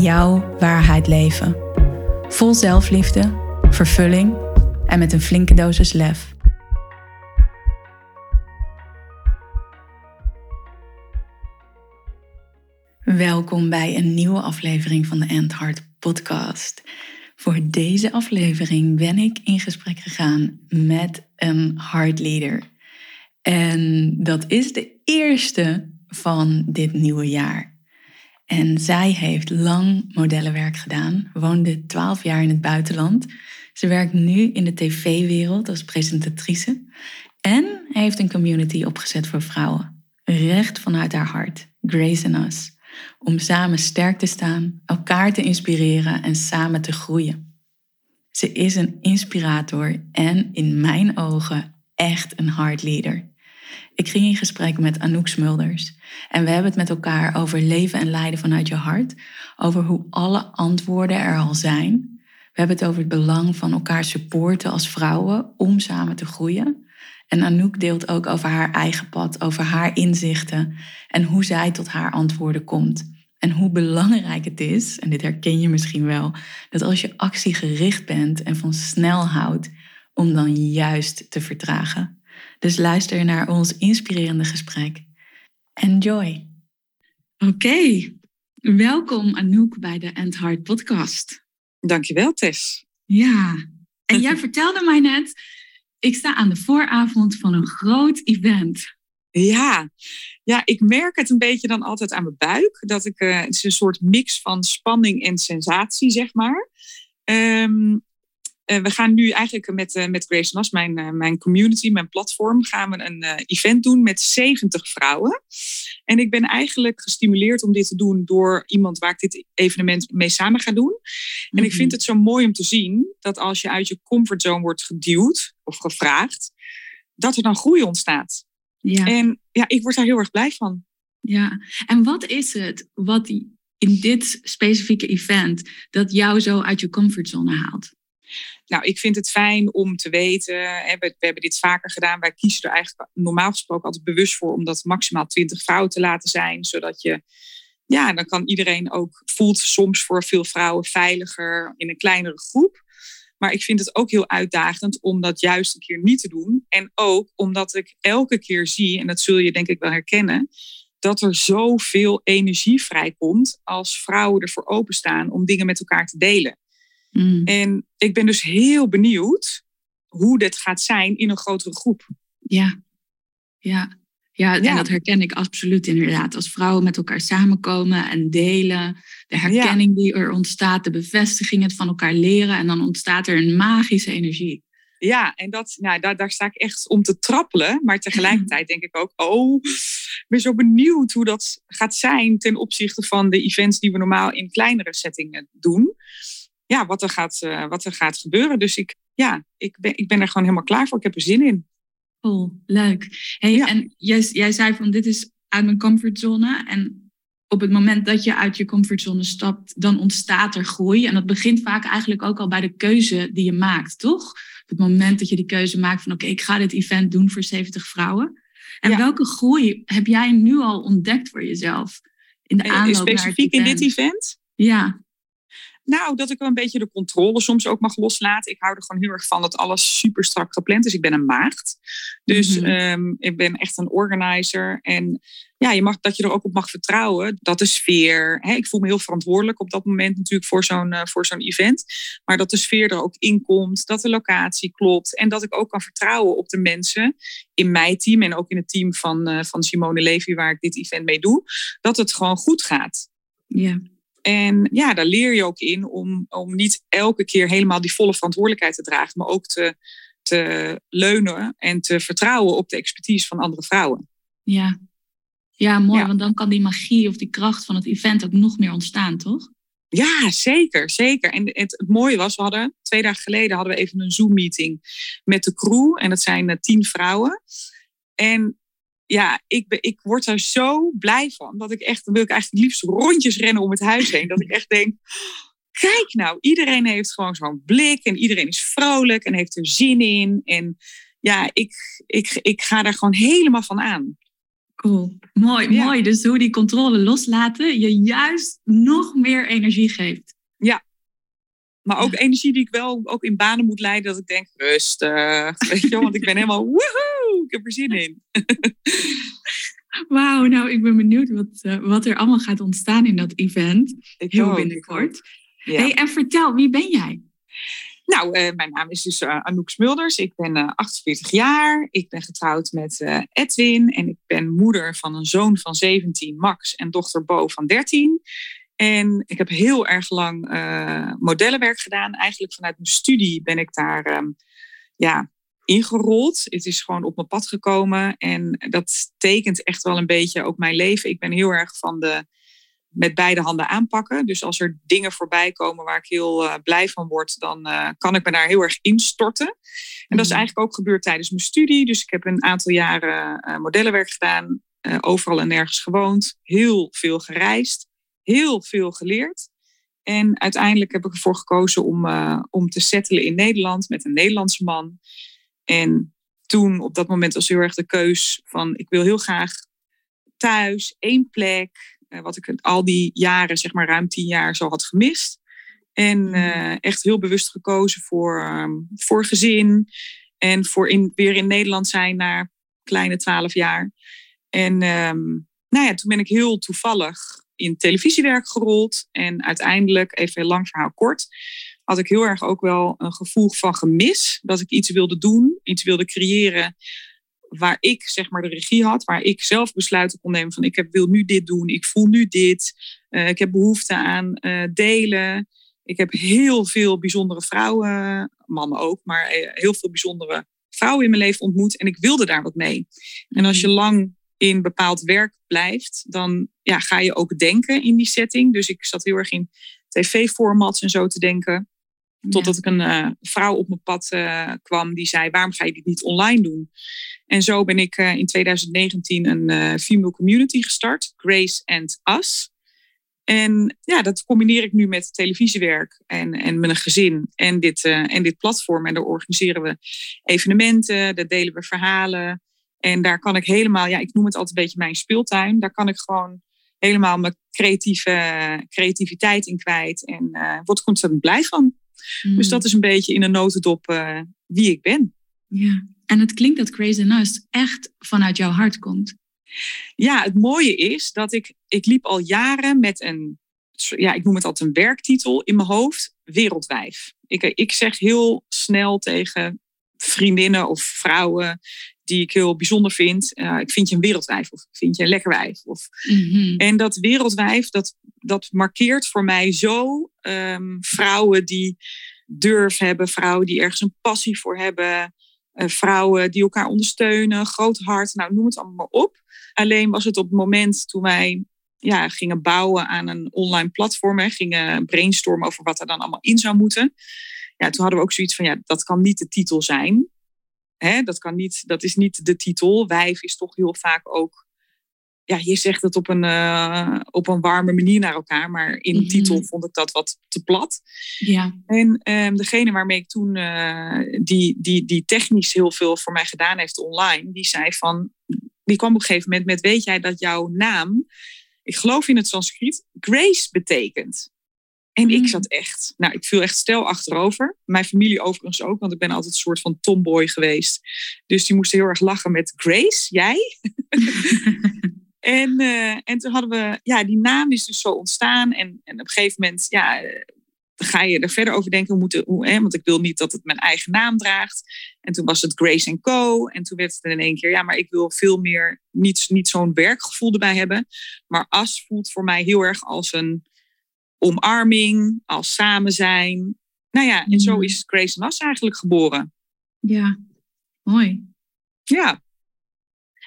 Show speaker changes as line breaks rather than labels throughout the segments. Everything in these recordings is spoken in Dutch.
jouw waarheid leven. Vol zelfliefde, vervulling en met een flinke dosis lef. Welkom bij een nieuwe aflevering van de End Heart podcast. Voor deze aflevering ben ik in gesprek gegaan met een heartleader. En dat is de eerste van dit nieuwe jaar. En zij heeft lang modellenwerk gedaan, woonde 12 jaar in het buitenland. Ze werkt nu in de tv-wereld als presentatrice en heeft een community opgezet voor vrouwen. Recht vanuit haar hart, Grace and Us. Om samen sterk te staan, elkaar te inspireren en samen te groeien. Ze is een inspirator en in mijn ogen echt een heartleader. Ik ging in gesprek met Anouk Smulders en we hebben het met elkaar over leven en lijden vanuit je hart, over hoe alle antwoorden er al zijn. We hebben het over het belang van elkaar supporten als vrouwen om samen te groeien. En Anouk deelt ook over haar eigen pad, over haar inzichten en hoe zij tot haar antwoorden komt. En hoe belangrijk het is, en dit herken je misschien wel, dat als je actiegericht bent en van snel houdt, om dan juist te vertragen. Dus luister naar ons inspirerende gesprek. Enjoy. Oké, welkom Anouk bij de End Heart podcast.
Dankjewel Tess.
Ja, en jij vertelde mij net, ik sta aan de vooravond van een groot event.
Ja. ja, ik merk het een beetje dan altijd aan mijn buik. Dat ik, uh, het is een soort mix van spanning en sensatie, zeg maar. Um, uh, we gaan nu eigenlijk met, uh, met Grace Nas, mijn, uh, mijn community, mijn platform, gaan we een event doen met 70 vrouwen. En ik ben eigenlijk gestimuleerd om dit te doen door iemand waar ik dit evenement mee samen ga doen. En ik vind mhm. het zo mooi om te zien dat als je uit je comfortzone wordt geduwd of gevraagd, dat er dan groei ontstaat. Ja. En ja, ik word daar heel erg blij van.
Ja, en wat is het wat in dit specifieke event dat jou zo uit je comfortzone haalt?
Nou, ik vind het fijn om te weten, hè, we, hebben dit vaker gedaan, wij kiezen er eigenlijk normaal gesproken altijd bewust voor om dat maximaal 20 vrouwen te laten zijn, zodat je, ja, dan kan iedereen ook, voelt soms voor veel vrouwen veiliger in een kleinere groep. Maar ik vind het ook heel uitdagend om dat juist een keer niet te doen. En ook omdat ik elke keer zie, en dat zul je denk ik wel herkennen, dat er zoveel energie vrijkomt als vrouwen ervoor openstaan om dingen met elkaar te delen. Mm. En ik ben dus heel benieuwd hoe dit gaat zijn in een grotere groep.
Ja, ja. Ja, en dat herken ik absoluut inderdaad. Als vrouwen met elkaar samenkomen en delen, de herkenning die er ontstaat, de bevestiging, het van elkaar leren, en dan ontstaat er een magische energie.
Ja, en dat, nou, daar, daar sta ik echt om te trappelen. Maar tegelijkertijd denk ik ook, oh, ik ben zo benieuwd hoe dat gaat zijn ten opzichte van de events die we normaal in kleinere settingen doen ja, wat, er gaat, uh, wat er gaat gebeuren. Dus ik, ja, ik, ben, ik ben er gewoon helemaal klaar voor. Ik heb er zin in.
Oh, leuk. Hey, En jij, jij zei van dit is uit mijn comfortzone. En op het moment dat je uit je comfortzone stapt, dan ontstaat er groei. En dat begint vaak eigenlijk ook al bij de keuze die je maakt, toch? Op het moment dat je die keuze maakt van oké, ik ga dit event doen voor 70 vrouwen. En welke groei heb jij nu al ontdekt voor jezelf?
In de eh, aanloop Specifiek in dit event?
Ja.
Nou, dat ik wel een beetje de controle soms ook mag loslaten. Ik hou er gewoon heel erg van dat alles super strak gepland is. Ik ben een maagd. Dus mhm. ehm, ik ben echt een organizer. En ja, je mag, dat je er ook op mag vertrouwen. Dat de sfeer. Hè, ik voel me heel verantwoordelijk op dat moment natuurlijk voor zo'n uh, voor zo'n event. Maar dat de sfeer er ook in komt. Dat de locatie klopt. En dat ik ook kan vertrouwen op de mensen in mijn team. En ook in het team van, uh, van Simone Levy, waar ik dit event mee doe. Dat het gewoon goed gaat.
Ja.
En ja, daar leer je ook in om, om niet elke keer helemaal die volle verantwoordelijkheid te dragen, maar ook te, te leunen en te vertrouwen op de expertise van andere vrouwen.
Ja, ja mooi, want dan kan die magie of die kracht van het event ook nog meer ontstaan, toch?
Ja, zeker, zeker. En het, het, mooie was, we hadden twee dagen geleden hadden we even een Zoom-meeting met de crew. En dat zijn uh, tien vrouwen. En ja, ik, ben, ik word er zo blij van. Dat ik echt, dan wil ik eigenlijk liefst rondjes rennen om het huis heen. Dat ik echt denk, kijk nou, iedereen heeft gewoon zo'n blik. En iedereen is vrolijk en heeft er zin in. En ja, ik, ik, ik ga daar gewoon helemaal van aan.
Cool. Mooi, mooi. Dus hoe die controle loslaten je juist nog meer energie geeft.
Maar ook energie die ik wel ook in banen moet leiden. Dat ik denk, rustig. Weet je, want ik ben helemaal woehoe. Ik heb er zin in.
Wauw, nou ik ben benieuwd wat, uh, wat er allemaal gaat ontstaan in dat event. Ik Heel binnenkort. Ja. Hey, en vertel, wie ben jij?
Nou, uh, mijn naam is dus uh, Anouk Smulders. Ik ben uh, 48 jaar. Ik ben getrouwd met Edwin. En ik ben moeder van een zoon van 17, Max, en dochter Bo van 13. En ik heb heel erg lang modellenwerk gedaan. Eigenlijk vanuit mijn studie ben ik daar um, ja, ingerold. Het is gewoon op mijn pad gekomen. En dat tekent echt wel een beetje ook mijn leven. Ik ben heel erg van de met beide handen aanpakken. Dus als er dingen voorbij komen waar ik heel uh, blij van word, dan uh, kan ik me daar heel erg instorten. En dat is mhm. eigenlijk ook gebeurd tijdens mijn studie. Dus ik heb een aantal jaren modellenwerk gedaan, overal en nergens gewoond, heel veel gereisd, heel veel geleerd. En uiteindelijk heb ik ervoor gekozen om, om te settelen in Nederland met een Nederlandse man. En toen op dat moment was heel erg de keus van ik wil heel graag thuis, één plek, eh, wat ik al die jaren, zeg maar ruim tien jaar, zo had gemist. En mhm. eh, echt heel bewust gekozen voor, ehm, voor gezin. En voor in, weer in Nederland zijn na kleine twaalf jaar. En ehm, nou ja, toen ben ik heel toevallig in televisiewerk gerold. En uiteindelijk, even een lang verhaal kort, had ik heel erg ook wel een gevoel van gemis. Dat ik iets wilde doen, iets wilde creëren waar ik zeg maar de regie had, waar ik zelf besluiten kon nemen van ik heb, wil nu dit doen, ik voel nu dit, uh, ik heb behoefte aan uh, delen. Ik heb heel veel bijzondere vrouwen, mannen ook, maar uh, heel veel bijzondere vrouwen in mijn leven ontmoet en ik wilde daar wat mee. En als je mhm. lang in bepaald werk blijft, dan ja, ga je ook denken in die setting. Dus ik zat heel erg in tv-formats en zo te denken. Totdat ik een uh, vrouw op mijn pad uh, kwam die zei: Waarom ga je dit niet online doen? En zo ben ik uh, in 2019 een female community gestart, Grace and Us. En ja, dat combineer ik nu met televisiewerk en, en met een gezin en dit, en dit platform. En daar organiseren we evenementen, daar delen we verhalen. En daar kan ik helemaal, ja, ik noem het altijd een beetje mijn speeltuin. Daar kan ik gewoon helemaal mijn creatieve, creativiteit in kwijt. En uh, word ik ontzettend blij van. Dus mm. dat is een beetje in een notendop uh, wie ik ben.
Ja, en het klinkt dat Crazy Nust echt vanuit jouw hart komt.
Ja, het mooie is dat ik, ik liep al jaren met een, ja, ik noem het altijd een werktitel in mijn hoofd, wereldwijf. Ik, ik zeg heel snel tegen vriendinnen of vrouwen die ik heel bijzonder vind. Uh, ik vind je een wereldwijf of ik vind je een lekker wijf. Of... Mhm. En dat wereldwijf, dat, dat markeert voor mij zo um, vrouwen die durf hebben, vrouwen die ergens een passie voor hebben, uh, vrouwen die elkaar ondersteunen, groot hart, nou noem het allemaal maar op. Alleen was het op het moment toen wij ja, gingen bouwen aan een online platform, hè, gingen brainstormen over wat er dan allemaal in zou moeten. Ja, toen hadden we ook zoiets van, ja, dat kan niet de titel zijn. Hè, dat, kan niet, dat is niet de titel. Wijf is toch heel vaak ook. Ja, je zegt het op een, uh, op een warme manier naar elkaar, maar in de mhm. titel vond ik dat wat te plat. Ja. En um, degene waarmee ik toen, uh, die, die, die technisch heel veel voor mij gedaan heeft online, die zei van, die kwam op een gegeven moment met, weet jij dat jouw naam, ik geloof in het Sanskriet, grace betekent. En ik mm. zat echt, nou, ik viel echt stel achterover. Mijn familie overigens ook, want ik ben altijd een soort van tomboy geweest. Dus die moesten heel erg lachen met Grace, jij? en, uh, en toen hadden we, ja, die naam is dus zo ontstaan. En, en op een gegeven moment, ja, ga je er verder over denken. Hoe moeten, hoe, hè, want ik wil niet dat het mijn eigen naam draagt. En toen was het Grace Co. En toen werd het in één keer, ja, maar ik wil veel meer, niet, niet zo'n werkgevoel erbij hebben. Maar As voelt voor mij heel erg als een omarming, als samen zijn. Nou ja, en zo mm. is Grace Nas eigenlijk geboren.
Ja, mooi.
Ja.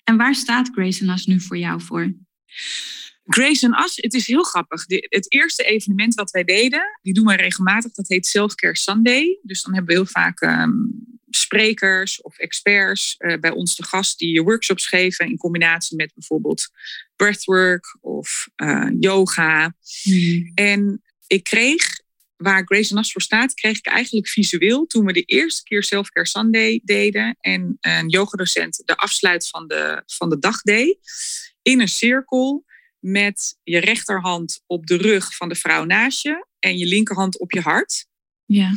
En waar staat Grace Nas nu voor jou voor?
Grace en As, het is heel grappig. het eerste evenement wat wij deden, die doen wij regelmatig, dat heet Selfcare Sunday. Dus dan hebben we heel vaak ehm, sprekers of experts uh, bij ons te gast die workshops geven in combinatie met bijvoorbeeld breathwork of uh, yoga. Mm. En ik kreeg, waar Grace Nas voor staat, kreeg ik eigenlijk visueel toen we de eerste keer Selfcare Sunday deden en een yogadocent de afsluit van de, van de dag deed, in een cirkel met je rechterhand op de rug van de vrouw naast je en je linkerhand op je hart.
Ja.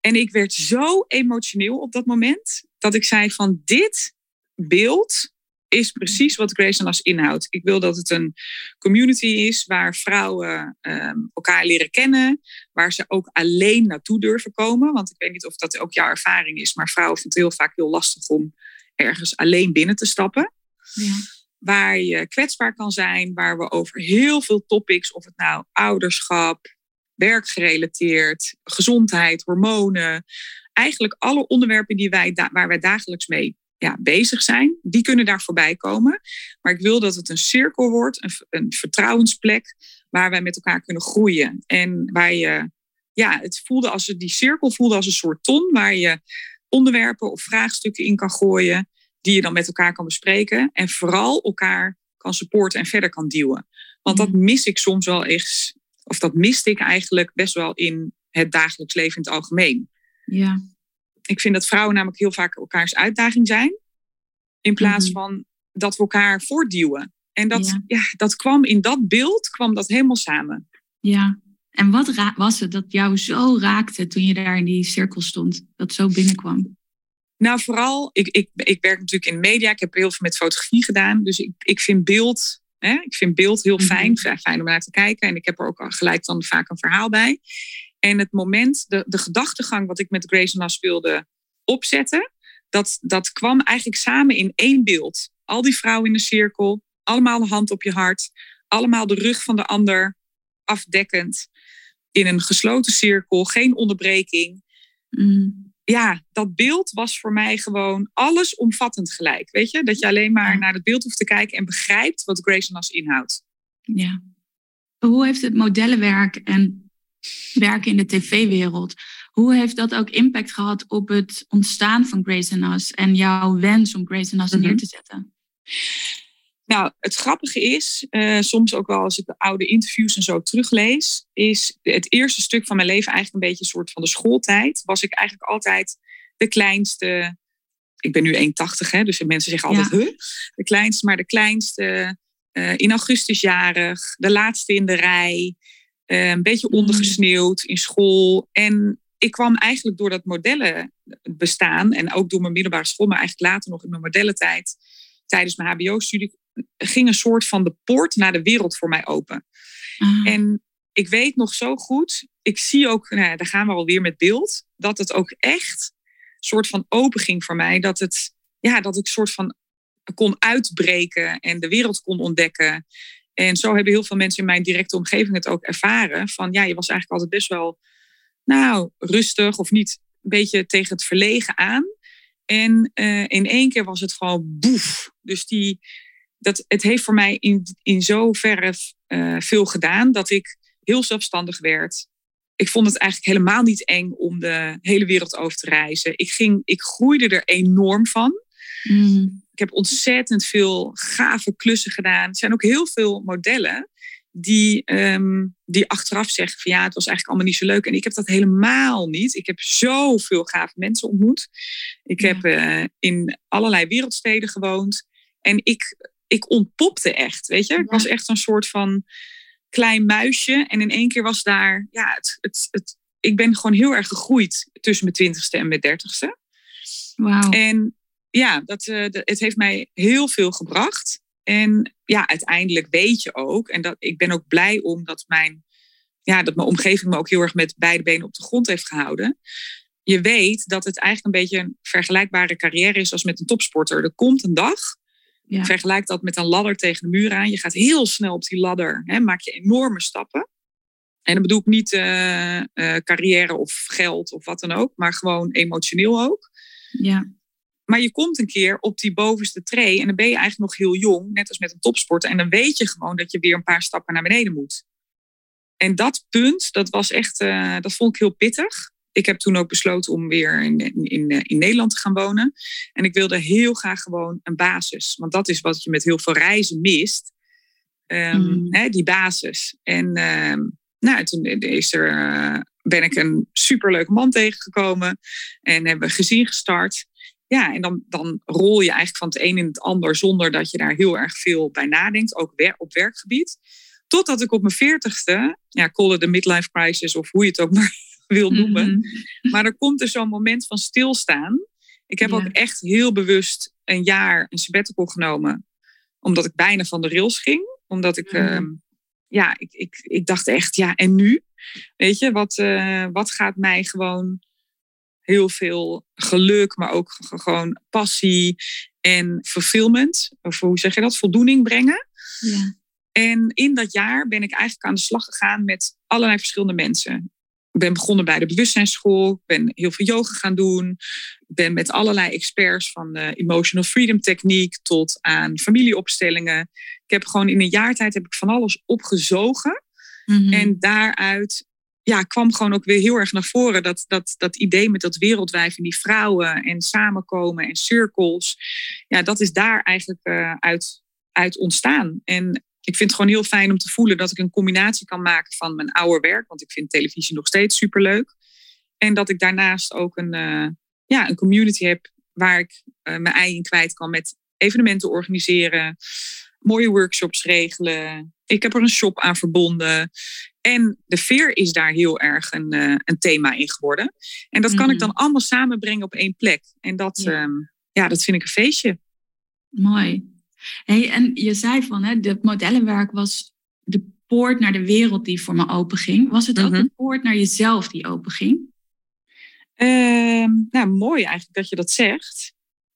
En ik werd zo emotioneel op dat moment dat ik zei van dit beeld is precies wat Grace Nas inhoudt. Ik wil dat het een community is waar vrouwen ehm, elkaar leren kennen, waar ze ook alleen naartoe durven komen. Want ik weet niet of dat ook jouw ervaring is, maar vrouwen vinden het heel vaak heel lastig om ergens alleen binnen te stappen.
Ja.
Waar je kwetsbaar kan zijn, waar we over heel veel topics, of het nou ouderschap, werkgerelateerd, gezondheid, hormonen. Eigenlijk alle onderwerpen die wij waar wij dagelijks mee ja, bezig zijn, die kunnen daar voorbij komen. Maar ik wil dat het een cirkel wordt, een, een vertrouwensplek waar wij met elkaar kunnen groeien. En waar je, ja, het voelde als die cirkel voelde als een soort ton waar je onderwerpen of vraagstukken in kan gooien, die je dan met elkaar kan bespreken. En vooral elkaar kan supporten en verder kan duwen. Want dat mm. mis ik soms wel eens of dat miste ik eigenlijk best wel in het dagelijks leven in het algemeen.
Ja.
Ik vind dat vrouwen namelijk heel vaak elkaars uitdaging zijn, in plaats mhm. van dat we elkaar voortduwen. En dat, ja. dat kwam in dat beeld, kwam dat helemaal samen.
Ja, en wat was het dat jou zo raakte toen je daar in die cirkel stond, dat zo binnenkwam?
Nou, vooral, ik, ik, ik werk natuurlijk in media, ik heb heel veel met fotografie gedaan, dus ik, ik vind beeld Hè? Ik vind beeld heel mhm. fijn, fijn om naar te kijken. En ik heb er ook gelijk dan vaak een verhaal bij. En het moment, de, de gedachtegang wat ik met Grace Nas wilde opzetten, dat, dat kwam eigenlijk samen in één beeld. Al die vrouwen in de cirkel, allemaal de hand op je hart, allemaal de rug van de ander afdekkend, in een gesloten cirkel, geen onderbreking.
Mm
ja, dat beeld was voor mij gewoon allesomvattend gelijk. Weet je, dat je alleen maar naar het beeld hoeft te kijken en begrijpt wat Grace Nas inhoudt.
Ja. Hoe heeft het modellenwerk en werken in de tv-wereld, hoe heeft dat ook impact gehad op het ontstaan van Grace Nas en jouw wens om Grace Nas neer mhm. te zetten?
Nou, het grappige is, uh, soms ook wel als ik de oude interviews en zo teruglees, is het eerste stuk van mijn leven eigenlijk een beetje een soort van de schooltijd. Was ik eigenlijk altijd de kleinste. Ik ben nu 1,80, hè, dus mensen zeggen altijd, huh? De kleinste, maar de kleinste. Uh, in augustus jarig, de laatste in de rij. Uh, een beetje ondergesneeuwd in school. En ik kwam eigenlijk door dat modellen bestaan en ook door mijn middelbare school, maar eigenlijk later nog in mijn modellentijd, tijdens mijn HBO-studie, ging een soort van de poort naar de wereld voor mij open.
Ah.
En ik weet nog zo goed, ik zie ook, nou, daar gaan we alweer met beeld, dat het ook echt een soort van open ging voor mij. Dat, het, ja, dat ik een soort van kon uitbreken en de wereld kon ontdekken. En zo hebben heel veel mensen in mijn directe omgeving het ook ervaren. Van ja, je was eigenlijk altijd best wel, nou, rustig of niet een beetje tegen het verlegen aan. En uh, in één keer was het gewoon boef. Dus die, dat, het heeft voor mij in, in zoverre uh, veel gedaan dat ik heel zelfstandig werd. Ik vond het eigenlijk helemaal niet eng om de hele wereld over te reizen. Ik, ging, ik groeide er enorm van.
Mm.
Ik heb ontzettend veel gave klussen gedaan. Er zijn ook heel veel modellen die, um, die achteraf zeggen van ja, het was eigenlijk allemaal niet zo leuk. En ik heb dat helemaal niet. Ik heb zoveel gave mensen ontmoet. Ik heb uh, in allerlei wereldsteden gewoond. En ik ik ontpopte echt, weet je. Ik was echt een soort van klein muisje. En in één keer was daar, ja, het, het, het, ik ben gewoon heel erg gegroeid tussen mijn twintigste en mijn dertigste.
Wauw.
En ja, dat, uh, het heeft mij heel veel gebracht. En ja, uiteindelijk weet je ook, en dat, ik ben ook blij om dat mijn, ja, dat mijn omgeving me ook heel erg met beide benen op de grond heeft gehouden. Je weet dat het eigenlijk een beetje een vergelijkbare carrière is als met een topsporter. Er komt een dag ja. Vergelijk dat met een ladder tegen de muur aan. Je gaat heel snel op die ladder, hè, maak je enorme stappen. En dan bedoel ik niet uh, carrière of geld of wat dan ook, maar gewoon emotioneel ook.
Ja.
Maar je komt een keer op die bovenste tree en dan ben je eigenlijk nog heel jong, net als met een topsporter. En dan weet je gewoon dat je weer een paar stappen naar beneden moet. En dat punt, dat was echt, uh, dat vond ik heel pittig. Ik heb toen ook besloten om weer in, in, in Nederland te gaan wonen. En ik wilde heel graag gewoon een basis. Want dat is wat je met heel veel reizen mist. Um, hè, die basis. En uh, nou, toen is er, uh, ben ik een superleuke man tegengekomen. En hebben we gezien gestart. Ja, en dan, dan rol je eigenlijk van het een in het ander zonder dat je daar heel erg veel bij nadenkt, ook op werkgebied. Totdat ik op mijn veertigste, ja, call it de midlife crisis of hoe je het ook maar wil noemen. Mhm. Maar er komt dus zo'n moment van stilstaan. Ik heb ook echt heel bewust een jaar een sabbatical genomen, omdat ik bijna van de rails ging. Omdat ik, mm. ja, ik, ik, ik dacht echt, ja, en nu? Weet je, wat, uh, wat gaat mij gewoon heel veel geluk, maar ook gewoon passie en fulfillment, of hoe zeg je dat, voldoening brengen. Ja. En in dat jaar ben ik eigenlijk aan de slag gegaan met allerlei verschillende mensen. Ik ben begonnen bij de bewustzijnsschool, ik ben heel veel yoga gaan doen, ben met allerlei experts van de emotional freedom techniek tot aan familieopstellingen. Ik heb gewoon in een jaar tijd heb ik van alles opgezogen. Mhm. En daaruit ja, kwam gewoon ook weer heel erg naar voren. Dat, dat, dat idee met dat wereldwijf en die vrouwen en samenkomen en cirkels. Ja, dat is daar eigenlijk uh, uit, uit ontstaan. En ik vind het gewoon heel fijn om te voelen dat ik een combinatie kan maken van mijn oude werk. Want ik vind televisie nog steeds superleuk. En dat ik daarnaast ook een, uh, ja, een community heb waar ik uh, mijn ei in kwijt kan met evenementen organiseren, mooie workshops regelen. Ik heb er een shop aan verbonden. En de veer is daar heel erg een, uh, een thema in geworden. En dat kan ik mhm. dan allemaal samenbrengen op één plek. En dat, ja. Um, ja, dat vind ik een feestje.
Mooi. Hey, en je zei van, hè, het modellenwerk was de poort naar de wereld die voor me open ging. Was het ook mhm. de poort naar jezelf die open ging?
Uh, nou, mooi eigenlijk dat je dat zegt.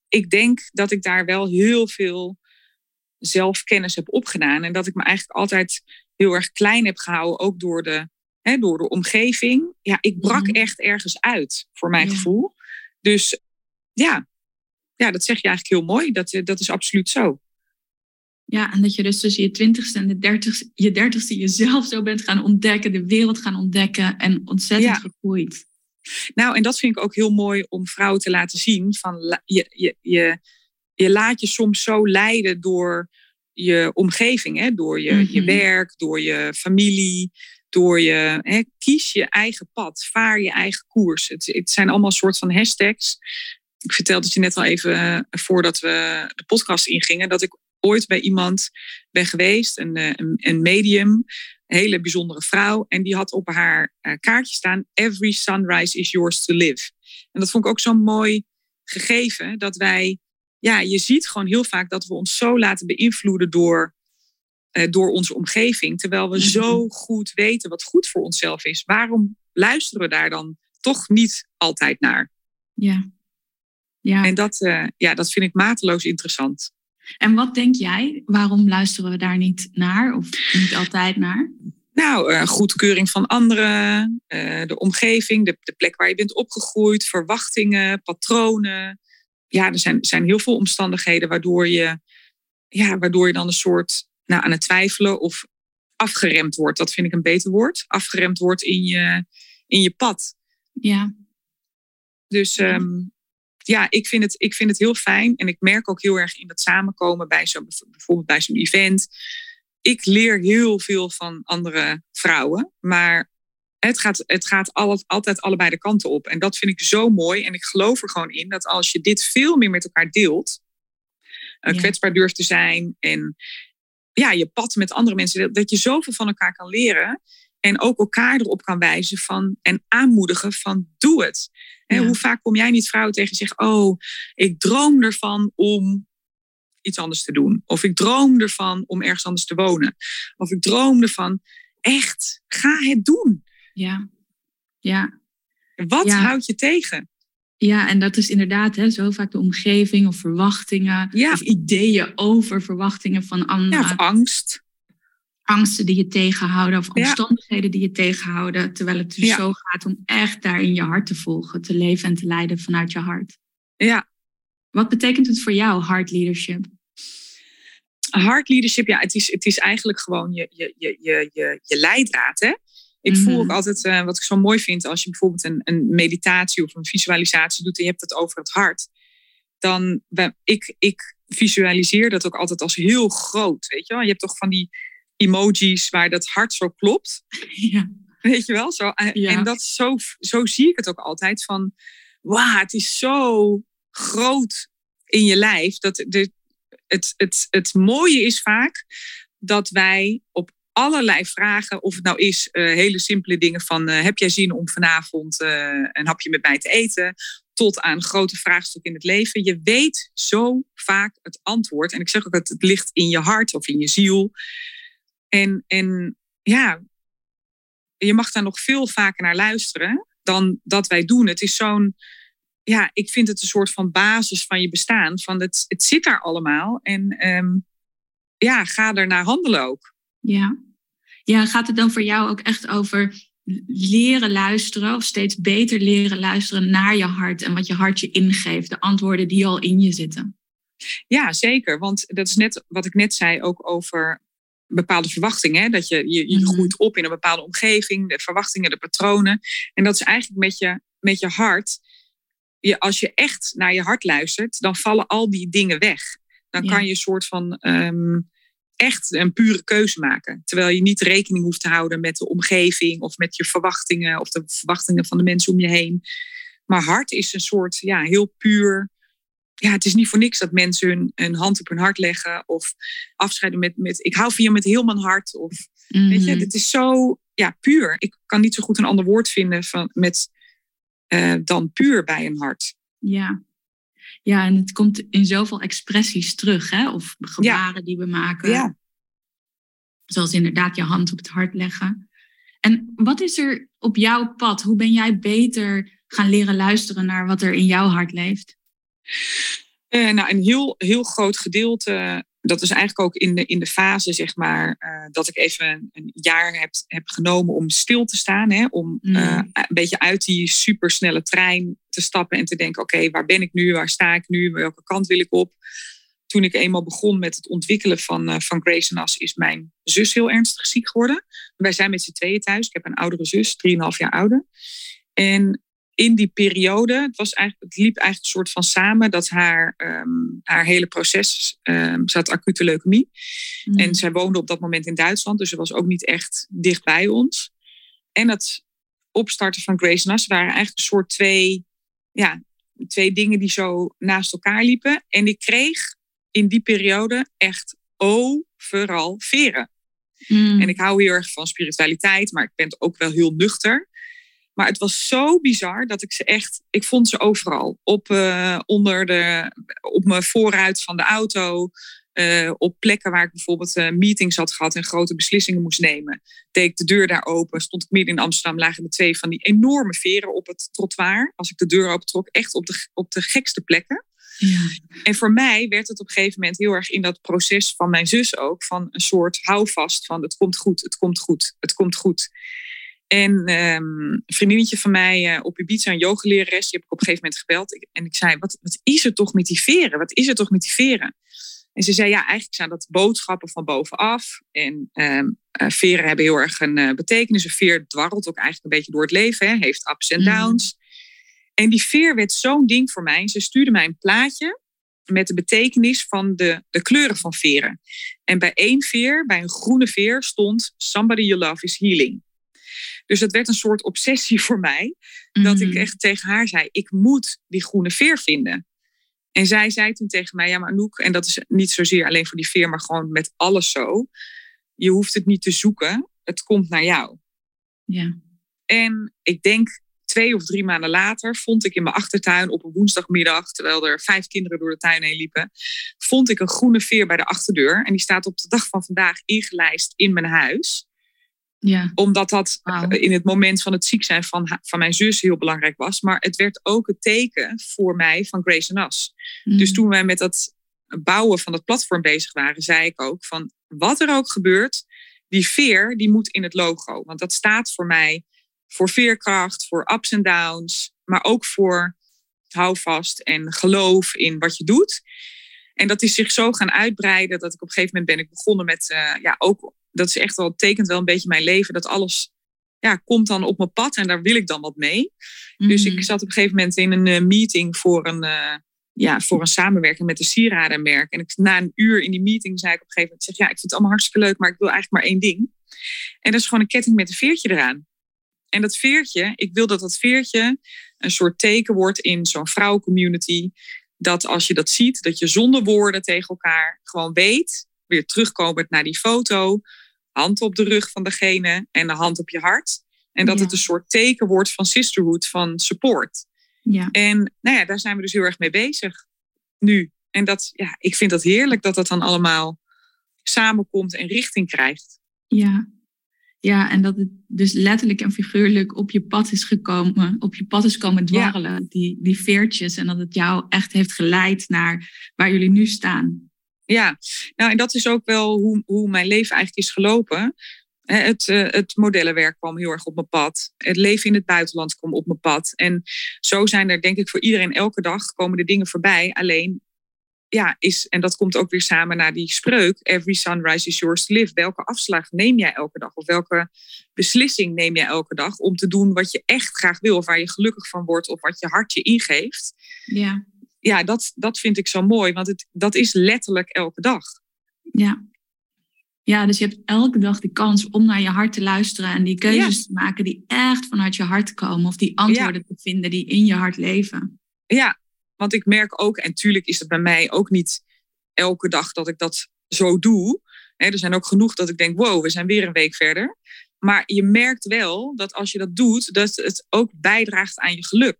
Ik denk dat ik daar wel heel veel zelfkennis heb opgedaan. En dat ik me eigenlijk altijd heel erg klein heb gehouden, ook door de, hè, door de omgeving. Ja, ik brak mhm. echt ergens uit, voor mijn gevoel. Dus ja. ja, dat zeg je eigenlijk heel mooi. Dat, dat is absoluut zo.
Ja, en dat je dus tussen je twintigste en de dertigste, je dertigste jezelf zo bent gaan ontdekken, de wereld gaan ontdekken en ontzettend gegroeid.
Nou, en dat vind ik ook heel mooi om vrouwen te laten zien. Van je, je, je, je laat je soms zo leiden door je omgeving, hè? door je, je mhm. werk, door je familie, door je. Hè? Kies je eigen pad, vaar je eigen koers. Het, het zijn allemaal soort van hashtags. Ik vertelde het je net al even eh, voordat we de podcast ingingen, dat ik ooit bij iemand ben geweest, een, eh, een, een medium, een hele bijzondere vrouw. En die had op haar uh, kaartje staan: Every sunrise is yours to live. En dat vond ik ook zo'n mooi gegeven, dat wij, ja, je ziet gewoon heel vaak dat we ons zo laten beïnvloeden door, uh, door onze omgeving, terwijl we zo mhm. goed weten wat goed voor onszelf is. Waarom luisteren we daar dan toch niet altijd naar?
Ja. ja.
En dat, uh, ja, dat vind ik mateloos interessant.
En wat denk jij? Waarom luisteren we daar niet naar of niet altijd naar?
Nou, uh, goedkeuring van anderen, uh, de omgeving, de, de, plek waar je bent opgegroeid, verwachtingen, patronen. Ja, er zijn, zijn heel veel omstandigheden waardoor je, ja, waardoor je dan een soort nou, aan het twijfelen of afgeremd wordt. Dat vind ik een beter woord. Afgeremd wordt in je, in je pad.
Ja.
Dus um, ja, ik vind, het, ik vind het heel fijn. En ik merk ook heel erg in dat samenkomen bij zo'n bijvoorbeeld bij zo'n event. Ik leer heel veel van andere vrouwen. Maar het gaat, het gaat altijd allebei de kanten op. En dat vind ik zo mooi. En ik geloof er gewoon in dat als je dit veel meer met elkaar deelt, uh, kwetsbaar durft te zijn en ja, je pad met andere mensen, dat je zoveel van elkaar kan leren. En ook elkaar erop kan wijzen van, en aanmoedigen van doe het. Hoe vaak kom jij niet vrouwen tegen en zeggen, oh, ik droom ervan om iets anders te doen. Of ik droom ervan om ergens anders te wonen. Of ik droom ervan, echt, ga het doen.
Ja, ja.
Wat houdt je tegen?
Ja, en dat is inderdaad hè, zo vaak de omgeving of verwachtingen. Of ideeën over verwachtingen van anderen.
Ja, of angst
angsten die je tegenhouden of omstandigheden die je tegenhouden. Terwijl het dus zo gaat om echt daar in je hart te volgen, te leven en te leiden vanuit je hart.
Ja,
Wat betekent het voor jou, hard leadership?
Hard leadership, ja, het is, het is eigenlijk gewoon je, je, je, je, je, je leidraad. Hè? Ik voel ook mhm. altijd, uh, wat ik zo mooi vind, als je bijvoorbeeld een, een meditatie of een visualisatie doet en je hebt het over het hart. Dan, ik, ik visualiseer dat ook altijd als heel groot. Weet je wel? Je hebt toch van die emojis waar dat hart zo klopt. Ja. Weet je wel? Zo, eh, En dat zo, zo zie ik het ook altijd. Van, wauw, het is zo groot in je lijf. Dat de, het, het, het mooie is vaak dat wij op allerlei vragen, of het nou is uh, hele simpele dingen van uh, heb jij zin om vanavond uh, een hapje met mij te eten, tot aan grote vraagstukken in het leven. Je weet zo vaak het antwoord. En ik zeg ook dat het ligt in je hart of in je ziel. En, en ja, je mag daar nog veel vaker naar luisteren dan dat wij doen. Het is zo'n, ja, ik vind het een soort van basis van je bestaan. Van het, het zit daar allemaal. En um, ja, ga er naar handelen ook.
Ja. ja, gaat het dan voor jou ook echt over leren luisteren of steeds beter leren luisteren naar je hart en wat je hart je ingeeft, de antwoorden die al in je zitten?
Ja, zeker. Want dat is net wat ik net zei ook over bepaalde verwachtingen. Hè? Dat je, je, je mhm. groeit op in een bepaalde omgeving, de verwachtingen, de patronen. En dat is eigenlijk met je, met je hart. Je, als je echt naar je hart luistert, dan vallen al die dingen weg. Dan kan je een soort van ehm, echt een pure keuze maken. Terwijl je niet rekening hoeft te houden met de omgeving of met je verwachtingen of de verwachtingen van de mensen om je heen. Maar hart is een soort ja, heel puur. Ja, het is niet voor niks dat mensen hun, hun hand op hun hart leggen of afscheiden met, met ik hou van je met heel mijn hart. Of, Weet je, mhm. het is zo ja, puur. Ik kan niet zo goed een ander woord vinden van, met, uh, dan puur bij een hart.
Ja, ja, en het komt in zoveel expressies terug, hè? of gebaren die we maken. Ja. Zoals inderdaad je hand op het hart leggen. En wat is er op jouw pad? Hoe ben jij beter gaan leren luisteren naar wat er in jouw hart leeft?
Uh, nou, een heel, heel groot gedeelte dat is eigenlijk ook in de, in de fase, zeg maar, uh, dat ik even een jaar heb, heb genomen om stil te staan. Hè, om mm. uh, een beetje uit die supersnelle trein te stappen en te denken: oké, waar ben ik nu? Waar sta ik nu? Welke kant wil ik op? Toen ik eenmaal begon met het ontwikkelen van, uh, van Grace Nas, is mijn zus heel ernstig ziek geworden. Wij zijn met z'n tweeën thuis. Ik heb een oudere zus, 3,5 jaar ouder. En in die periode, het, was eigenlijk, het liep eigenlijk een soort van samen dat haar, um, haar hele proces, um, ze had acute leukemie. Mm. En zij woonde op dat moment in Duitsland, dus ze was ook niet echt dicht bij ons. En het opstarten van Grace Nas waren eigenlijk een soort twee, ja, twee dingen die zo naast elkaar liepen. En ik kreeg in die periode echt overal veren. Mm. En ik hou heel erg van spiritualiteit, maar ik ben ook wel heel nuchter. Maar het was zo bizar dat ik ze echt, ik vond ze overal. Op, uh, onder de, op mijn voorruit van de auto. Uh, op plekken waar ik bijvoorbeeld uh, meetings had gehad en grote beslissingen moest nemen. Deed ik de deur daar open, stond ik midden in Amsterdam, lagen er twee van die enorme veren op het trottoir. Als ik de deur open trok, echt op de, op de gekste plekken. Ja. En voor mij werd het op een gegeven moment heel erg in dat proces van mijn zus ook, van een soort houvast van het komt goed, het komt goed, het komt goed. En um, een vriendinnetje van mij uh, op Ibiza, een yogalerares, die heb ik op een gegeven moment gebeld. En ik zei, wat, wat is er toch met die veren? Wat is er toch met die veren? En ze zei, ja, eigenlijk zijn dat boodschappen van bovenaf. En um, uh, veren hebben heel erg een uh, betekenis. Een veer dwarrelt ook eigenlijk een beetje door het leven, hè? heeft ups en mhm. downs. En die veer werd zo'n ding voor mij. Ze stuurde mij een plaatje met de betekenis van de, de kleuren van veren. En bij één veer, bij een groene veer, stond Somebody You Love is Healing. Dus dat werd een soort obsessie voor mij. Dat ik mm. echt tegen haar zei: ik moet die groene veer vinden. En zij zei toen tegen mij: Ja, maar Anouk, en dat is niet zozeer alleen voor die veer, maar gewoon met alles zo. Je hoeft het niet te zoeken, het komt naar jou.
Ja.
En ik denk twee of drie maanden later vond ik in mijn achtertuin op een woensdagmiddag, terwijl er vijf kinderen door de tuin heen liepen, vond ik een groene veer bij de achterdeur. En die staat op de dag van vandaag ingelijst in mijn huis.
Ja.
Omdat dat in het moment van het ziek zijn van, van mijn zus heel belangrijk was. Maar het werd ook het teken voor mij van Grace Nas. Mm. Dus toen wij met dat bouwen van het platform bezig waren, zei ik ook van wat er ook gebeurt, die veer die moet in het logo. Want dat staat voor mij voor veerkracht, voor ups en downs, maar ook voor houvast en geloof in wat je doet. En dat is zich zo gaan uitbreiden dat ik op een gegeven moment ben ik begonnen met, uh, ja, ook, dat is echt wel, tekent wel een beetje mijn leven, dat alles ja, komt dan op mijn pad en daar wil ik dan wat mee. Dus ik mhm. zat op een gegeven moment in een uh, meeting voor een, uh, ja, voor een samenwerking met een sieradenmerk. En ik, na een uur in die meeting zei ik op een gegeven moment, zeg, ja, ik vind het allemaal hartstikke leuk, maar ik wil eigenlijk maar één ding. En dat is gewoon een ketting met een veertje eraan. En dat veertje, ik wil dat dat veertje een soort teken wordt in zo'n vrouwencommunity. Dat als je dat ziet, dat je zonder woorden tegen elkaar gewoon weet, weer terugkomend naar die foto, hand op de rug van degene en de hand op je hart. En dat het een soort teken wordt van sisterhood, van support. Ja. En nou ja, daar zijn we dus heel erg mee bezig nu. En dat, ja, ik vind dat heerlijk dat dat dan allemaal samenkomt en richting krijgt.
Ja, ja, en dat het dus letterlijk en figuurlijk op je pad is gekomen, op je pad is komen dwarrelen, die, die veertjes. En dat het jou echt heeft geleid naar waar jullie nu staan.
Ja, nou en dat is ook wel hoe, hoe mijn leven eigenlijk is gelopen. Het, uh, het modellenwerk kwam heel erg op mijn pad. Het leven in het buitenland kwam op mijn pad. En zo zijn er denk ik voor iedereen elke dag komen de dingen voorbij. Alleen ja, is, en dat komt ook weer samen naar die spreuk, every sunrise is yours to live. Welke afslag neem jij elke dag? Of welke beslissing neem jij elke dag om te doen wat je echt graag wil, of waar je gelukkig van wordt, of wat je hart je ingeeft? Ja, ja dat, dat vind ik zo mooi, want het, dat is letterlijk elke dag.
Ja. Ja, dus je hebt elke dag de kans om naar je hart te luisteren en die keuzes te maken die echt vanuit je hart komen, of die antwoorden te vinden die in je hart leven.
Ja, want ik merk ook, en tuurlijk is het bij mij ook niet elke dag dat ik dat zo doe. er zijn ook genoeg dat ik denk, wow, we zijn weer een week verder. Maar je merkt wel dat als je dat doet, dat het ook bijdraagt aan je geluk.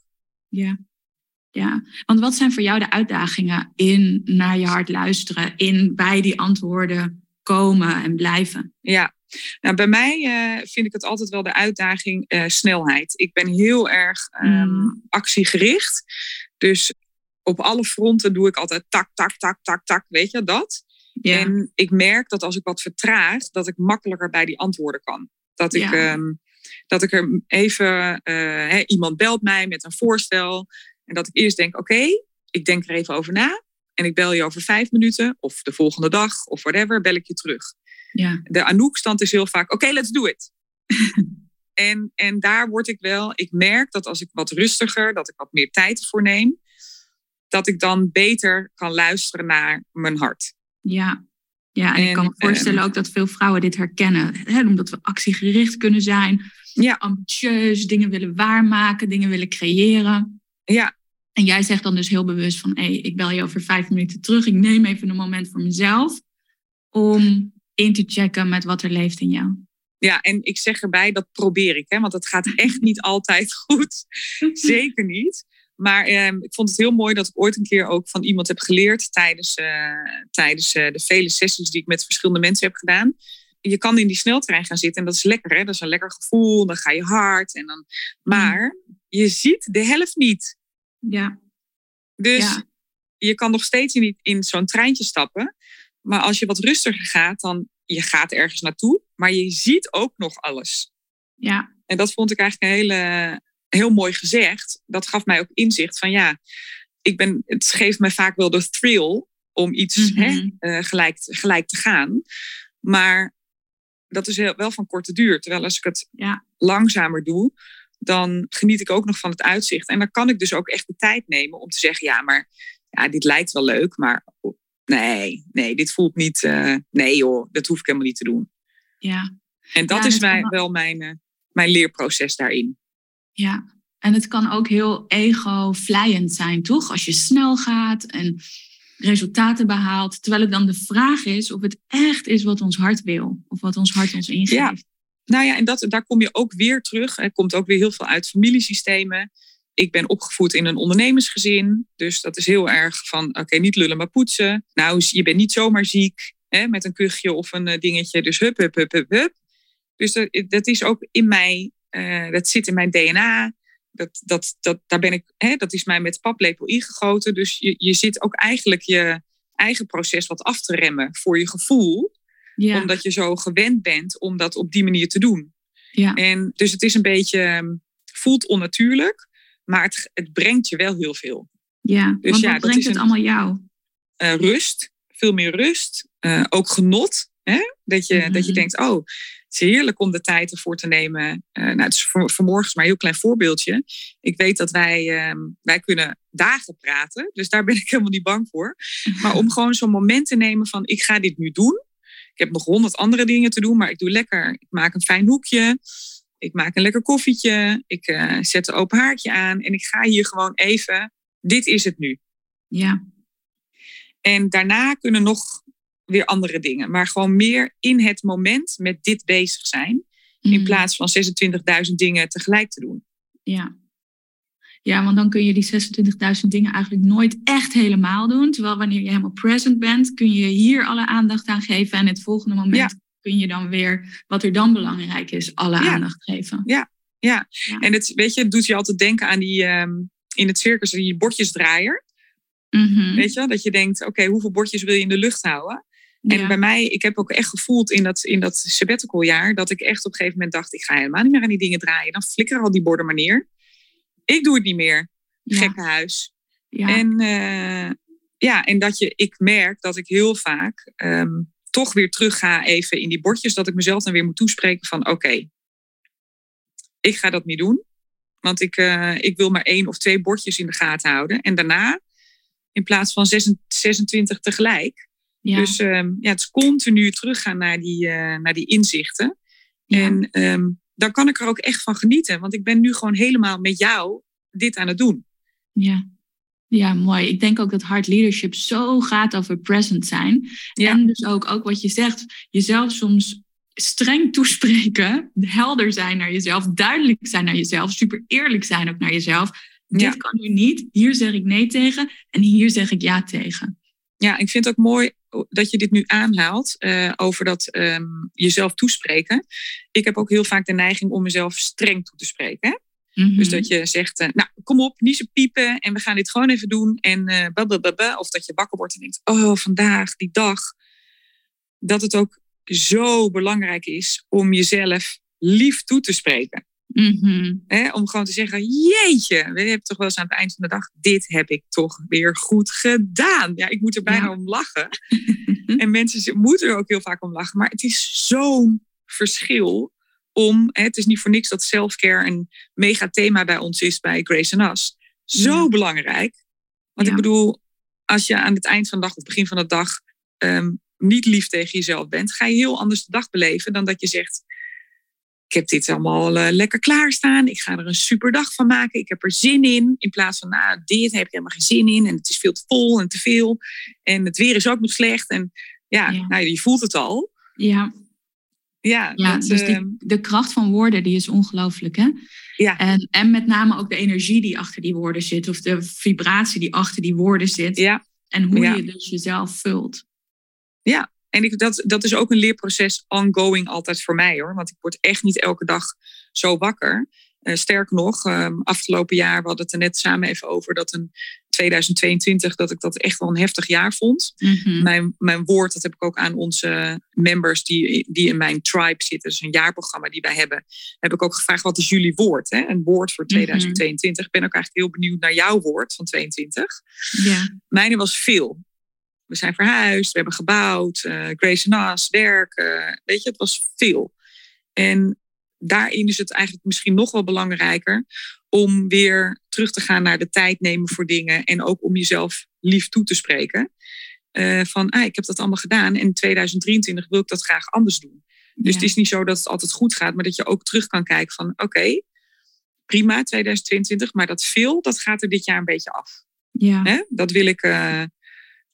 Ja. Ja, want wat zijn voor jou de uitdagingen in naar je hart luisteren, in bij die antwoorden komen en blijven?
Ja, nou, bij mij uh, vind ik het altijd wel de uitdaging uh, snelheid. Ik ben heel erg um, actiegericht. Dus op alle fronten doe ik altijd tak, tak, tak, tak, tak, weet je dat? En ik merk dat als ik wat vertraag, dat ik makkelijker bij die antwoorden kan. Dat ik, ehm, dat ik er even, uh, iemand belt mij met een voorstel. En dat ik eerst denk, oké, ik denk er even over na. En ik bel je over vijf minuten of de volgende dag of whatever, bel ik je terug. Ja. De Anouk-stand is heel vaak, oké, let's do it. en, en daar word ik wel, ik merk dat als ik wat rustiger, dat ik wat meer tijd voor neem, dat ik dan beter kan luisteren naar mijn hart.
Ja, ja en, ik kan me voorstellen ehm, ook dat veel vrouwen dit herkennen. Hè, omdat we actiegericht kunnen zijn, ja. ambitieus, dingen willen waarmaken, dingen willen creëren. Ja. En jij zegt dan dus heel bewust van, hé, hey, ik bel je over vijf minuten terug. Ik neem even een moment voor mezelf om in te checken met wat er leeft in jou.
Ja, en ik zeg erbij, dat probeer ik, hè, want het gaat echt niet altijd goed. Zeker niet. Maar ehm, ik vond het heel mooi dat ik ooit een keer ook van iemand heb geleerd tijdens, uh, tijdens uh, de vele sessies die ik met verschillende mensen heb gedaan. Je kan in die sneltrein gaan zitten en dat is lekker, hè? dat is een lekker gevoel. Dan ga je hard. En dan... Maar je ziet de helft niet. Ja. Dus je kan nog steeds in, in zo'n treintje stappen. Maar als je wat rustiger gaat, dan je gaat ergens naartoe, maar je ziet ook nog alles. Ja. En dat vond ik eigenlijk een hele, heel mooi gezegd. Dat gaf mij ook inzicht van ja, ik ben, het geeft mij vaak wel de thrill om iets hè, mhm. eh, gelijk, gelijk te gaan. Maar dat is wel van korte duur. Terwijl als ik het ja. langzamer doe, dan geniet ik ook nog van het uitzicht. En dan kan ik dus ook echt de tijd nemen om te zeggen: ja, maar ja, dit lijkt wel leuk, maar nee, nee, dit voelt niet. Uh, nee, joh, dat hoef ik helemaal niet te doen. Ja. En dat is mij, wel mijn, uh, mijn leerproces daarin.
Ja, en het kan ook heel ego-vlijend zijn, toch? Als je snel gaat en resultaten behaalt. Terwijl het dan de vraag is of het echt is wat ons hart wil. Of wat ons hart ons ingeeft.
Ja. Nou ja, en dat, daar kom je ook weer terug. Er komt ook weer heel veel uit familiesystemen. Ik ben opgevoed in een ondernemersgezin. Dus dat is heel erg van, oké, niet lullen maar poetsen. Nou, je bent niet zomaar ziek hè, met een kuchje of een eh, dingetje. Dus hup, hup, hup, hup, hup. Dus dat, dat is ook in mij uh, dat zit in mijn DNA. Dat, dat, dat, daar ben ik, hè, dat is mij met paplepel ingegoten. Dus je, je zit ook eigenlijk je eigen proces wat af te remmen voor je gevoel. Ja. Omdat je zo gewend bent om dat op die manier te doen. Ja. En dus het is een beetje, ehm, voelt onnatuurlijk. Maar het, het brengt je wel heel veel.
Ja, dus want ja, wat brengt het allemaal jou?
Uh, rust, veel meer rust. Uh, ook genot. Hè? Dat, je, dat je mhm. denkt, oh, het is heerlijk om de tijd ervoor te nemen. Uh, nou, het is voor, vanmorgen maar een heel klein voorbeeldje. Ik weet dat wij, uh, wij kunnen dagen praten. Dus daar ben ik helemaal niet bang voor. Maar om gewoon zo'n moment te nemen van, ik ga dit nu doen. Ik heb nog honderd andere dingen te doen, maar ik doe lekker. Ik maak een fijn hoekje. Ik maak een lekker koffietje. Ik uh, zet een open haartje aan. En ik ga hier gewoon even. Dit is het nu.
Ja.
En daarna kunnen nog weer andere dingen. Maar gewoon meer in het moment met dit bezig zijn. In mm. plaats van 26.000 dingen tegelijk te doen.
Ja. Ja, want dan kun je die 26.000 dingen eigenlijk nooit echt helemaal doen. Terwijl wanneer je helemaal present bent, kun je hier alle aandacht aan geven. En het volgende moment kun je dan weer, wat er dan belangrijk is, alle aandacht geven.
Ja, ja. en het, weet je, het doet je altijd denken aan die, ehm, in het circus, die bordjesdraaier.
Mm
Weet je, dat je denkt, oké, hoeveel bordjes wil je in de lucht houden? En bij mij, ik heb ook echt gevoeld in dat, in dat sabbatical jaar, dat ik echt op een gegeven moment dacht, ik ga helemaal niet meer aan die dingen draaien. Dan flikkeren al die borden maar neer. Ik doe het niet meer. Gekkenhuis. Ja. En, uh, ja, en dat je, ik merk dat ik heel vaak um, toch weer terug ga even in die bordjes. Dat ik mezelf dan weer moet toespreken van oké, ik ga dat niet doen. Want ik, uh, ik wil maar één of twee bordjes in de gaten houden. En daarna, in plaats van 26 tegelijk. Ja. Dus um, ja, het is continu teruggaan naar die, uh, naar die inzichten. Ja. En um, dan kan ik er ook echt van genieten. Want ik ben nu gewoon helemaal met jou dit aan het doen.
Ja. Ja, mooi. Ik denk ook dat hard leadership zo gaat over present zijn. Ja. En dus ook, ook wat je zegt, jezelf soms streng toespreken, helder zijn naar jezelf, duidelijk zijn naar jezelf, super eerlijk zijn ook naar jezelf. Dit kan nu niet, hier zeg ik nee tegen en hier zeg ik ja tegen.
Ja, ik vind het ook mooi dat je dit nu aanhaalt uh, over dat um, jezelf toespreken. Ik heb ook heel vaak de neiging om mezelf streng toe te spreken. Hè? Mm -hmm. Dus dat je zegt, uh, nou kom op, niet zo piepen en we gaan dit gewoon even doen. En uh, babababa, of dat je wakker wordt en denkt, oh vandaag, die dag. Dat het ook zo belangrijk is om jezelf lief toe te spreken.
Mm -hmm.
om gewoon te zeggen, jeetje, we hebben toch wel eens aan het eind van de dag, dit heb ik toch weer goed gedaan. Ja, ik moet er bijna ja. om lachen. en mensen moeten er ook heel vaak om lachen. Maar het is zo'n verschil om, hè, het is niet voor niks dat selfcare een mega thema bij ons is bij Grace and Us. Zo ja. belangrijk. Want ja. ik bedoel, als je aan het eind van de dag of begin van de dag um, niet lief tegen jezelf bent, ga je heel anders de dag beleven dan dat je zegt, ik heb dit allemaal uh, lekker klaarstaan. Ik ga er een super dag van maken. Ik heb er zin in. In plaats van, nou, dit heb ik helemaal geen zin in. En het is veel te vol en te veel. En het weer is ook nog slecht. En ja, ja. Nou, je voelt het al.
Ja.
Ja,
ja dat, dus die, uh, de kracht van woorden die is ongelooflijk. Hè?
Ja.
En, en met name ook de energie die achter die woorden zit. Of de vibratie die achter die woorden zit.
Ja.
En hoe ja. je dus jezelf vult.
Ja, en ik, dat, dat is ook een leerproces ongoing altijd voor mij hoor. Want ik word echt niet elke dag zo wakker. Uh, sterker nog, um, afgelopen jaar, we hadden het er net samen even over dat een 2022, dat ik dat echt wel een heftig jaar vond.
Mm -hmm.
mijn, mijn woord, dat heb ik ook aan onze members die, die in mijn tribe zitten, dus een jaarprogramma die wij hebben, heb ik ook gevraagd, wat is jullie woord? Hè? Een woord voor 2022. Mm -hmm. Ik ben ook eigenlijk heel benieuwd naar jouw woord van 22.
Ja.
Mijne was veel. We zijn verhuisd, we hebben gebouwd, uh, Grace Nas, werk. Uh, weet je, het was veel. En daarin is het eigenlijk misschien nog wel belangrijker om weer terug te gaan naar de tijd nemen voor dingen en ook om jezelf lief toe te spreken. Uh, van, ah, ik heb dat allemaal gedaan en in 2023 wil ik dat graag anders doen. Dus ja. het is niet zo dat het altijd goed gaat, maar dat je ook terug kan kijken van, oké, okay, prima 2022, maar dat veel, dat gaat er dit jaar een beetje af.
Ja.
Hè? Dat wil ik, uh,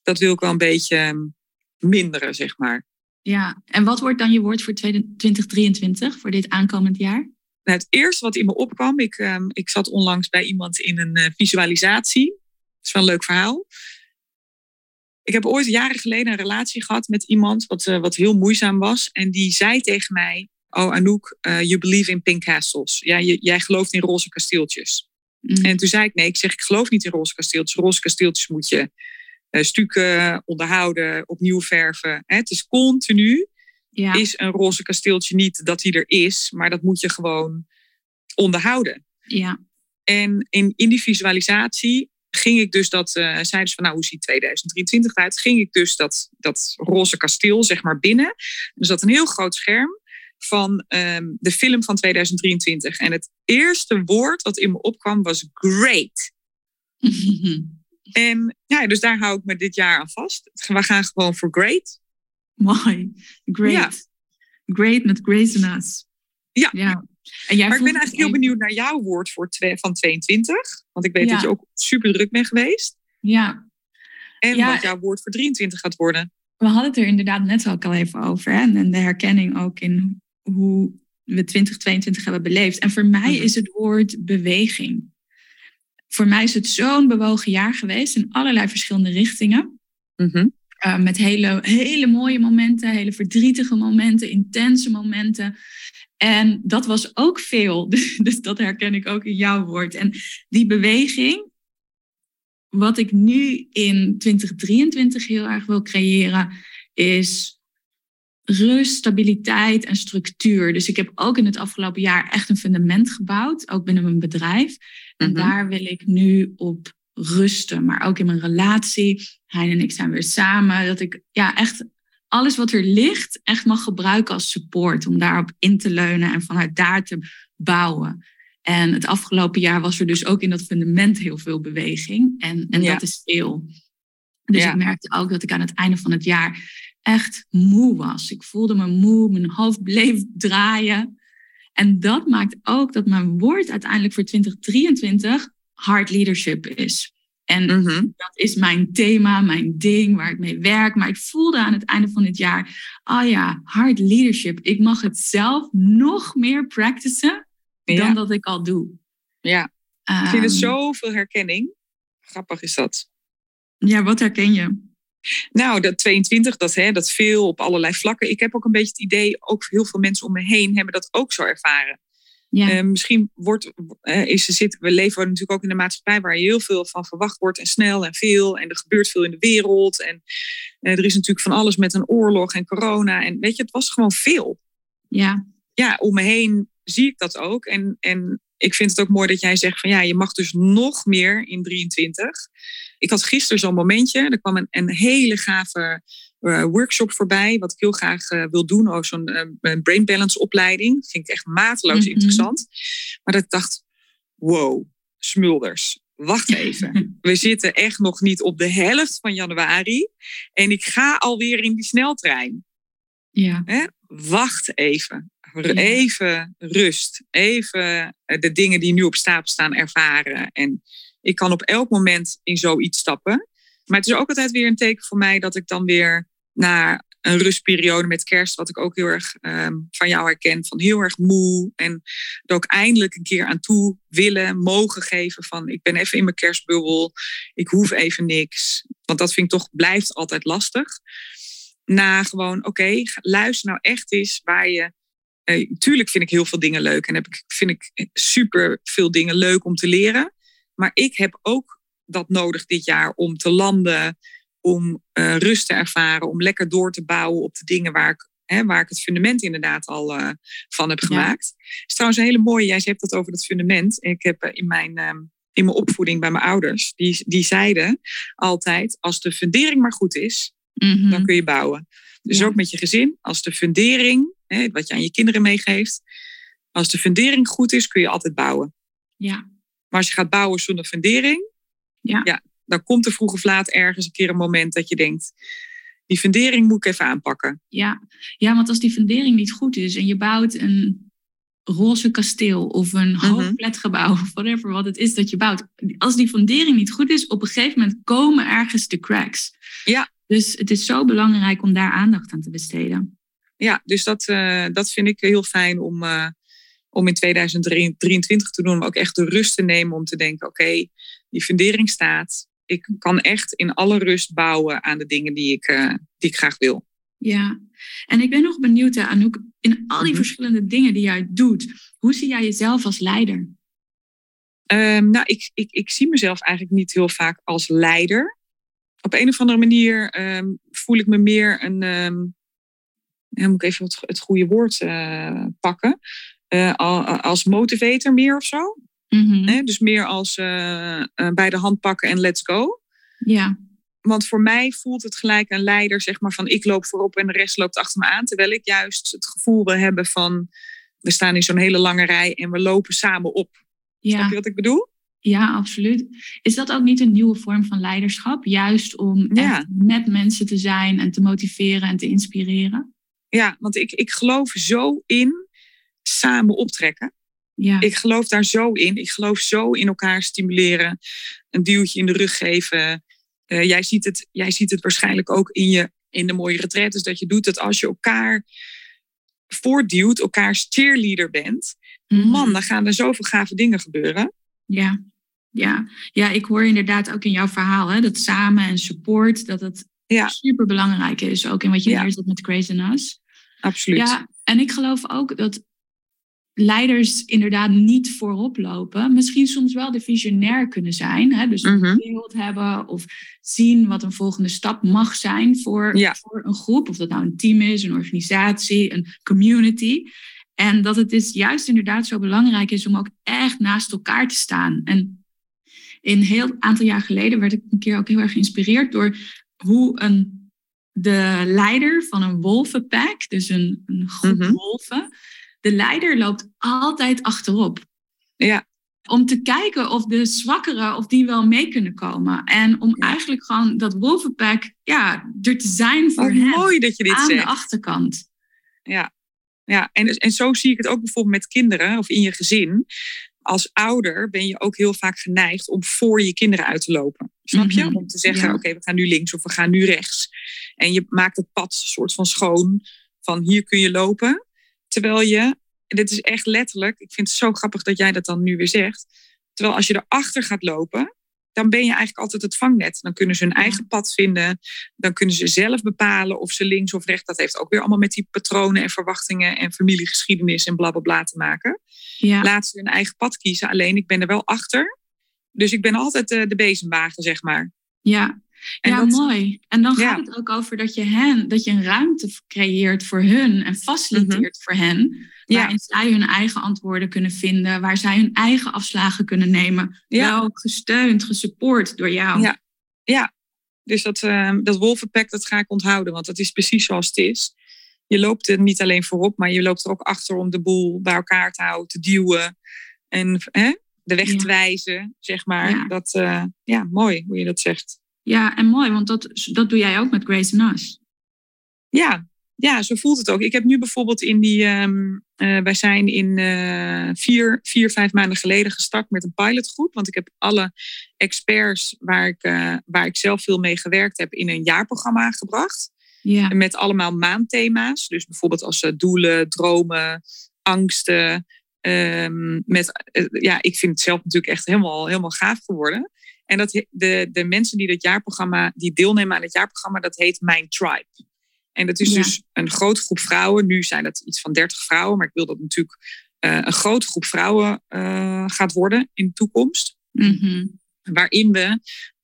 dat wil ik wel een beetje minderen, zeg maar.
Ja, en wat wordt dan je woord voor 2023, voor dit aankomend jaar?
Nou, het eerste wat in me opkwam, ik, um, ik zat onlangs bij iemand in een uh, visualisatie. Dat is wel een leuk verhaal. Ik heb ooit jaren geleden een relatie gehad met iemand wat, uh, wat heel moeizaam was. En die zei tegen mij, oh Anouk, uh, you believe in pink castles. Ja, je, jij gelooft in roze kasteeltjes. Mm. En toen zei ik, nee, ik zeg, ik geloof niet in roze kasteeltjes. Roze kasteeltjes moet je stukken, onderhouden, opnieuw verven. Het is continu.
Ja.
Is een roze kasteeltje niet dat hij er is, maar dat moet je gewoon onderhouden.
Ja.
En in, in die visualisatie ging ik dus dat, uh, zeiden ze van nou hoe ziet 2023 eruit? Ging ik dus dat, dat roze kasteel zeg maar binnen. Er zat een heel groot scherm van um, de film van 2023. En het eerste woord wat in me opkwam was great. en ja, dus daar hou ik me dit jaar aan vast. We gaan gewoon voor great.
Mooi. Great. Ja. Great met Grace Us.
Ja. ja. En jij maar ik ben eigenlijk heel benieuwd naar jouw woord voor van 22. Want ik weet dat je ook super druk bent geweest.
Ja.
En wat jouw woord voor 23 gaat worden.
We hadden het er inderdaad net ook al even over. Hè? En de herkenning ook in hoe we 2022 hebben beleefd. En voor mij mhm. is het woord beweging. Voor mij is het zo'n bewogen jaar geweest in allerlei verschillende richtingen.
Mhm.
Uh, met hele, hele mooie momenten, hele verdrietige momenten, intense momenten. En dat was ook veel. Dus dat herken ik ook in jouw woord. En die beweging, wat ik nu in 2023 heel erg wil creëren, is rust, stabiliteit en structuur. Dus ik heb ook in het afgelopen jaar echt een fundament gebouwd, ook binnen mijn bedrijf. En mhm. daar wil ik nu op rusten, maar ook in mijn relatie. Hij en ik zijn weer samen. Dat ik ja, echt alles wat er ligt echt mag gebruiken als support. Om daarop in te leunen en vanuit daar te bouwen. En het afgelopen jaar was er dus ook in dat fundament heel veel beweging. En, en dat is veel. Dus ik merkte ook dat ik aan het einde van het jaar echt moe was. Ik voelde me moe, mijn hoofd bleef draaien. En dat maakt ook dat mijn woord uiteindelijk voor 2023 hard leadership is. En
mhm.
dat is mijn thema, mijn ding, waar ik mee werk. Maar ik voelde aan het einde van dit jaar, oh ja, hard leadership. Ik mag het zelf nog meer practicen dan dat ik al doe.
Ja, ik vind het ehm. zoveel herkenning. Grappig is dat.
Ja, wat herken je?
Nou, dat 22, dat, hè, dat veel op allerlei vlakken. Ik heb ook een beetje het idee, ook heel veel mensen om me heen hebben dat ook zo ervaren. Ja. Uh, misschien wordt, uh, is, zit, we leven natuurlijk ook in een maatschappij waar heel veel van verwacht wordt en snel en veel. En er gebeurt veel in de wereld. En uh, er is natuurlijk van alles met een oorlog en corona. En weet je, het was gewoon veel.
Ja.
Ja, om me heen zie ik dat ook. En, en ik vind het ook mooi dat jij zegt van ja, je mag dus nog meer in 23. Ik had gisteren zo'n momentje. Er kwam een, een hele gave uh, workshop voorbij, wat ik heel graag uh, wil doen. Ook zo'n uh, brain balance opleiding. Dat vind ik echt mateloos mm-hmm. interessant. Maar dat ik dacht, wow, smulders. Wacht even. We zitten echt nog niet op de helft van januari. En ik ga alweer in die sneltrein.
Ja.
Hè? Wacht even. Even rust. Even de dingen die nu op stapel staan ervaren. En ik kan op elk moment in zoiets stappen. Maar het is ook altijd weer een teken voor mij dat ik dan weer na een rustperiode met kerst, wat ik ook heel erg um, van jou herken, van heel erg moe. En er ook eindelijk een keer aan toe willen, mogen geven van ik ben even in mijn kerstbubbel, ik hoef even niks. Want dat vind ik toch, blijft altijd lastig. Na gewoon, oké, luister nou echt eens waar je uh, tuurlijk vind ik heel veel dingen leuk en heb ik, vind ik super veel dingen leuk om te leren. Maar ik heb ook dat nodig dit jaar om te landen, om uh, rust te ervaren, om lekker door te bouwen op de dingen waar ik, hè, waar ik het fundament inderdaad al uh, van heb gemaakt. Ja. is trouwens een hele mooie, jij hebt het over dat fundament. Ik heb in mijn, um, in mijn opvoeding bij mijn ouders, die, die zeiden altijd, als de fundering maar goed is, mm -hmm. dan kun je bouwen. Dus ja. ook met je gezin, als de fundering, hè, wat je aan je kinderen meegeeft, als de fundering goed is, kun je altijd bouwen.
Ja.
Maar als je gaat bouwen zonder fundering,
ja.
ja, dan komt er vroeg of laat ergens een keer een moment dat je denkt, die fundering moet ik even aanpakken.
Ja. ja, want als die fundering niet goed is en je bouwt een roze kasteel of een mm -hmm. flatgebouw of whatever wat het is dat je bouwt. Als die fundering niet goed is, op een gegeven moment komen ergens de cracks.
Ja.
Dus het is zo belangrijk om daar aandacht aan te besteden.
Ja, dus dat, uh, dat vind ik heel fijn om, uh, om in 2023 te doen. Ook echt de rust te nemen om te denken, oké, okay, die fundering staat. Ik kan echt in alle rust bouwen aan de dingen die ik, uh, die ik graag wil.
Ja, en ik ben nog benieuwd, Anouk, in al die mm -hmm. verschillende dingen die jij doet, hoe zie jij jezelf als leider?
Um, nou, ik, ik, ik zie mezelf eigenlijk niet heel vaak als leider. Op een of andere manier um, voel ik me meer een. Um, ja, moet ik even het, het goede woord uh, pakken. Uh, als motivator meer of zo. Mhm. dus meer als bij de hand pakken en let's go.
Ja.
Want voor mij voelt het gelijk een leider, zeg maar, van ik loop voorop en de rest loopt achter me aan. Terwijl ik juist het gevoel wil hebben van we staan in zo'n hele lange rij en we lopen samen op. Ja. Snap je wat ik bedoel?
Ja, absoluut. Is dat ook niet een nieuwe vorm van leiderschap? Juist om met mensen te zijn en te motiveren en te inspireren?
Ja, want ik, ik geloof zo in samen optrekken.
Ja.
Ik geloof daar zo in. Ik geloof zo in elkaar stimuleren, een duwtje in de rug geven. Uh, jij, ziet het, jij ziet het waarschijnlijk ook in, je, in de mooie retretes dat je doet. Dat als je elkaar voortduwt, elkaar cheerleader bent. Mhm. Man, dan gaan er zoveel gave dingen gebeuren.
Ja, ja. ja ik hoor inderdaad ook in jouw verhaal hè, dat samen en support, dat het ja. super belangrijk is. Ook in wat je ja. neerzet met Grace and Us.
Absoluut.
Ja, en ik geloof ook dat leiders inderdaad niet voorop lopen. Misschien soms wel de visionair kunnen zijn. Hè? Dus een mhm. beeld hebben of zien wat een volgende stap mag zijn voor, voor een groep. Of dat nou een team is, een organisatie, een community. En dat het is juist inderdaad zo belangrijk is om ook echt naast elkaar te staan. En een heel aantal jaar geleden werd ik een keer ook heel erg geïnspireerd door hoe een, de leider van een wolvenpack, dus een, een groep mhm. wolven, de leider loopt altijd achterop.
Ja.
Om te kijken of de zwakkeren, of die wel mee kunnen komen. En om eigenlijk gewoon dat wolvenpack, ja, er te zijn voor
hen. mooi dat je dit
aan
zegt.
de achterkant.
Ja, ja. En, en zo zie ik het ook bijvoorbeeld met kinderen of in je gezin. Als ouder ben je ook heel vaak geneigd om voor je kinderen uit te lopen. Snap je? Mhm. Om te zeggen, oké, we gaan nu links of we gaan nu rechts. En je maakt het pad soort van schoon. Van hier kun je lopen. Terwijl je, en dit is echt letterlijk, ik vind het zo grappig dat jij dat dan nu weer zegt. Terwijl als je erachter gaat lopen, dan ben je eigenlijk altijd het vangnet. Dan kunnen ze hun eigen pad vinden. Dan kunnen ze zelf bepalen of ze links of rechts. Dat heeft ook weer allemaal met die patronen en verwachtingen en familiegeschiedenis en blablabla bla bla te maken.
Ja.
Laat ze hun eigen pad kiezen. Alleen ik ben er wel achter. Dus ik ben altijd de, de bezemwagen, zeg maar.
Ja, en ja, mooi. En dan gaat het ook over dat je hen, dat je een ruimte creëert voor hun en faciliteert mhm. voor hen. Waarin zij hun eigen antwoorden kunnen vinden, waar zij hun eigen afslagen kunnen nemen. Wel gesteund, gesupport door jou.
Ja, ja. dus dat, uh, dat wolvenpack, dat ga ik onthouden, want dat is precies zoals het is. Je loopt er niet alleen voorop, maar je loopt er ook achter om de boel bij elkaar te houden, te duwen en hè, de weg te wijzen, zeg maar. Dat, uh, ja, mooi hoe je dat zegt.
Ja, en mooi, want dat, dat doe jij ook met Grace Nas.
Ja, ja, zo voelt het ook. Ik heb nu bijvoorbeeld in die. Um, uh, wij zijn in uh, vier, vier, vijf maanden geleden gestart met een pilotgroep. Want ik heb alle experts waar ik, uh, waar ik zelf veel mee gewerkt heb, in een jaarprogramma gebracht.
Ja.
Met allemaal maandthema's. Dus bijvoorbeeld als doelen, dromen, angsten. Um, met, ja, ik vind het zelf natuurlijk echt helemaal, helemaal gaaf geworden. En dat, de, de mensen die dat jaarprogramma, die deelnemen aan het jaarprogramma, dat heet Mijn Tribe. En dat is dus een grote groep vrouwen. Nu zijn dat iets van 30 vrouwen, maar ik wil dat natuurlijk uh, een grote groep vrouwen uh, gaat worden in de toekomst.
Mm
Waarin we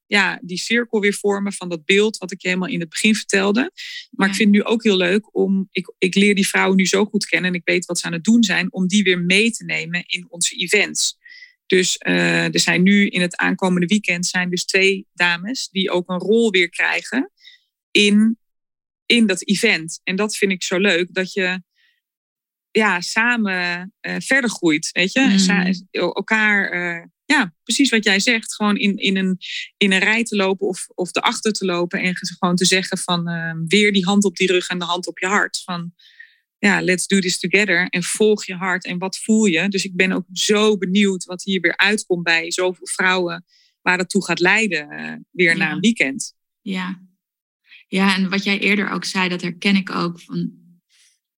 ja, die cirkel weer vormen van dat beeld wat ik je helemaal in het begin vertelde. Maar ik vind het nu ook heel leuk om, ik, ik leer die vrouwen nu zo goed kennen en ik weet wat ze aan het doen zijn, om die weer mee te nemen in onze events. Dus uh, er zijn nu in het aankomende weekend zijn dus twee dames die ook een rol weer krijgen in, in dat event. En dat vind ik zo leuk, dat je ja, samen uh, verder groeit. Weet je, mm. elkaar, uh, ja, precies wat jij zegt, gewoon in, in, een, in een rij te lopen of, of erachter te lopen en gewoon te zeggen van weer die hand op die rug en de hand op je hart. Van ja, let's do this together. En volg je hart en wat voel je. Dus ik ben ook zo benieuwd wat hier weer uitkomt bij zoveel vrouwen. Waar dat toe gaat leiden uh, weer na een weekend.
Ja. ja, en wat jij eerder ook zei, dat herken ik ook. Van,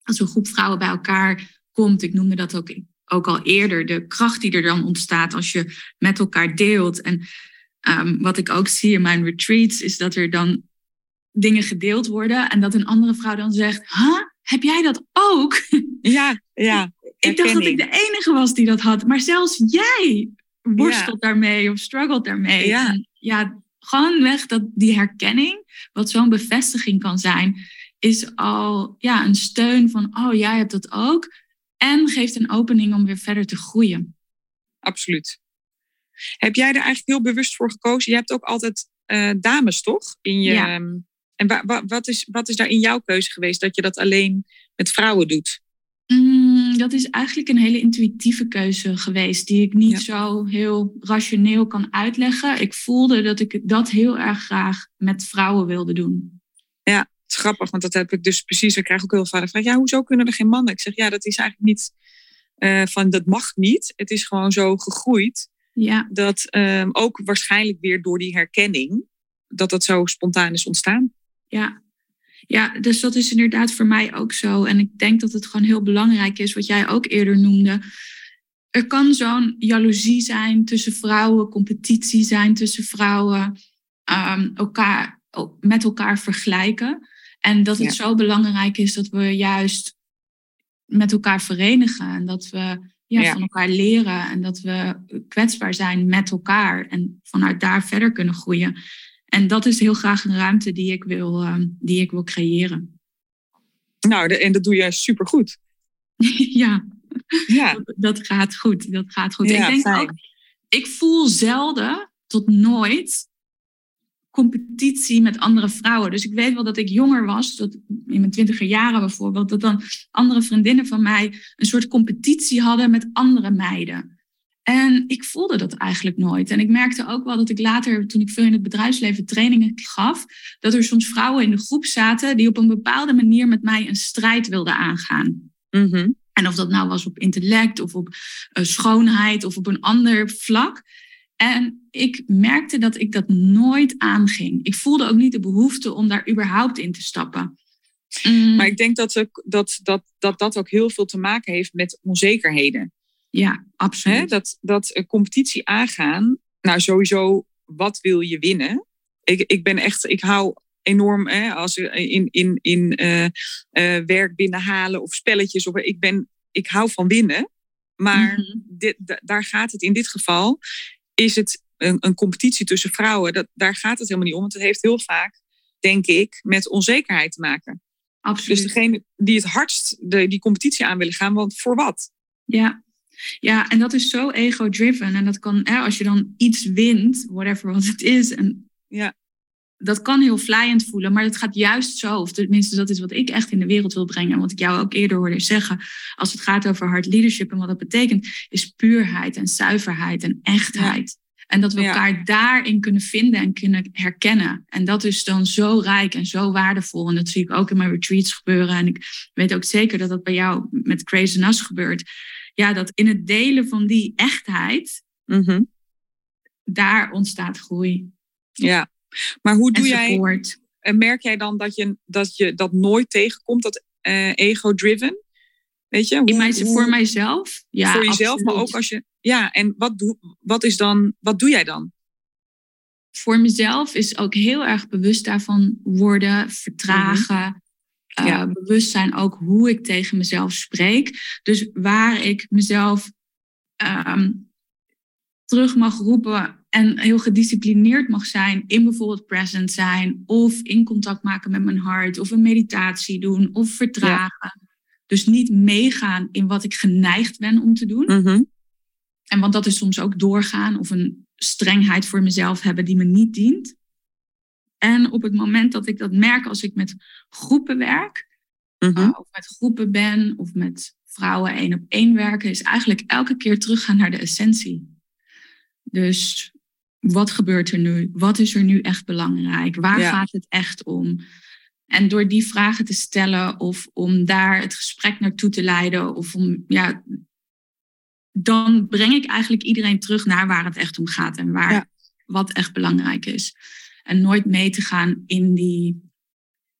als een groep vrouwen bij elkaar komt, ik noemde dat ook, ook al eerder, de kracht die er dan ontstaat als je met elkaar deelt. En um, wat ik ook zie in mijn retreats, is dat er dan dingen gedeeld worden en dat een andere vrouw dan zegt, huh? Heb jij dat ook?
Ja, ja.
ik dacht dat ik de enige was die dat had. Maar zelfs jij worstelt daarmee of struggelt daarmee.
Ja,
ja gewoon weg dat die herkenning, wat zo'n bevestiging kan zijn, is al ja, een steun van, oh jij hebt dat ook. En geeft een opening om weer verder te groeien.
absoluut. Heb jij er eigenlijk heel bewust voor gekozen? Je hebt ook altijd uh, dames, toch? In je,
Ja.
ehm, En wa- wa- wat, is, wat is daar in jouw keuze geweest dat je dat alleen met vrouwen doet?
Mm, dat is eigenlijk een hele intuïtieve keuze geweest, die ik niet
Ja.
zo heel rationeel kan uitleggen. Ik voelde dat ik dat heel erg graag met vrouwen wilde doen.
Het is grappig, want dat heb ik dus precies. Ik krijg ook heel vaak de vraag: ja, hoezo kunnen er geen mannen? Ik zeg ja, dat is eigenlijk niet eh, van dat mag niet. Het is gewoon zo gegroeid
Ja,
dat ehm, ook waarschijnlijk weer door die herkenning dat dat zo spontaan is ontstaan.
Ja. Ja, dus dat is inderdaad voor mij ook zo. En ik denk dat het gewoon heel belangrijk is, wat jij ook eerder noemde. Er kan zo'n jaloezie zijn tussen vrouwen, competitie zijn tussen vrouwen, ehm, elkaar, met elkaar vergelijken. En dat het
Ja.
zo belangrijk is dat we juist met elkaar verenigen. En dat we ja,
Ja.
van elkaar leren. En dat we kwetsbaar zijn met elkaar. En vanuit daar verder kunnen groeien. En dat is heel graag een ruimte die ik wil, ehm, die ik wil creëren.
Nou, de- en dat doe je supergoed.
ja,
Ja,
dat, dat gaat goed. Dat gaat goed.
Ja,
ik denk
fijn.
ook, ik voel zelden tot nooit competitie met andere vrouwen. Dus ik weet wel dat ik jonger was, dat in mijn twintiger jaren bijvoorbeeld, dat dan andere vriendinnen van mij een soort competitie hadden met andere meiden. En ik voelde dat eigenlijk nooit. En ik merkte ook wel dat ik later, toen ik veel in het bedrijfsleven trainingen gaf, dat er soms vrouwen in de groep zaten die op een bepaalde manier met mij een strijd wilden aangaan.
Mhm.
En of dat nou was op intellect of op eh, schoonheid of op een ander vlak. En ik merkte dat ik dat nooit aanging. Ik voelde ook niet de behoefte om daar überhaupt in te stappen. Mm,
maar ik denk dat, ook, dat, dat, dat dat ook heel veel te maken heeft met onzekerheden.
Ja,
Hè?
absoluut.
Dat, dat competitie aangaan, nou sowieso, wat wil je winnen? Ik, ik ben echt, ik hou enorm hè, als in, in, in eh, werk binnenhalen of spelletjes. Of, ik, ben, ik hou van winnen, maar
Mhm.
dit, da- daar gaat het in dit geval, is het een, een competitie tussen vrouwen. Dat, daar gaat het helemaal niet om, want het heeft heel vaak, denk ik, met onzekerheid te maken.
absoluut.
Dus degene die het hardst de, die competitie aan willen gaan, want voor wat?
Ja. Ja, en dat is zo ego-driven. En dat kan, hè, als je dan iets wint, whatever wat het is, en
Ja.
dat kan heel vlijend voelen, maar het gaat juist zo, of tenminste dat is wat ik echt in de wereld wil brengen, en wat ik jou ook eerder hoorde zeggen, als het gaat over hard leadership en wat dat betekent, is puurheid en zuiverheid en echtheid. En dat we
Ja.
elkaar daarin kunnen vinden en kunnen herkennen. En dat is dan zo rijk en zo waardevol. En dat zie ik ook in mijn retreats gebeuren. En ik weet ook zeker dat dat bij jou met Crazy Nas gebeurt. Ja, dat in het delen van die echtheid,
Mhm.
daar ontstaat groei.
Ja, maar hoe doe jij, en merk jij dan dat je dat, je dat nooit tegenkomt, dat eh, ego-driven? Weet je?
In
hoe-
voor mijzelf? Ja,
voor jezelf, maar ook als je. Ja, en wat, doe, wat is dan, wat doe jij dan?
voor mezelf is ook heel erg bewust daarvan worden, vertragen. eh,
Ja.
bewust zijn ook hoe ik tegen mezelf spreek. Dus waar ik mezelf ehm, terug mag roepen en heel gedisciplineerd mag zijn in bijvoorbeeld present zijn of in contact maken met mijn hart of een meditatie doen of vertragen. Dus niet meegaan in wat ik geneigd ben om te doen.
Mhm.
En want dat is soms ook doorgaan of een strengheid voor mezelf hebben die me niet dient. En op het moment dat ik dat merk als ik met groepen werk,
Mhm.
uh, of met groepen ben, of met vrouwen één op één werken, is eigenlijk elke keer teruggaan naar de essentie. Dus wat gebeurt er nu? Wat is er nu echt belangrijk? Waar
Ja.
gaat het echt om? En door die vragen te stellen of om daar het gesprek naartoe te leiden, of om ja, dan breng ik eigenlijk iedereen terug naar waar het echt om gaat en waar
Ja.
wat echt belangrijk is. En nooit mee te gaan in die,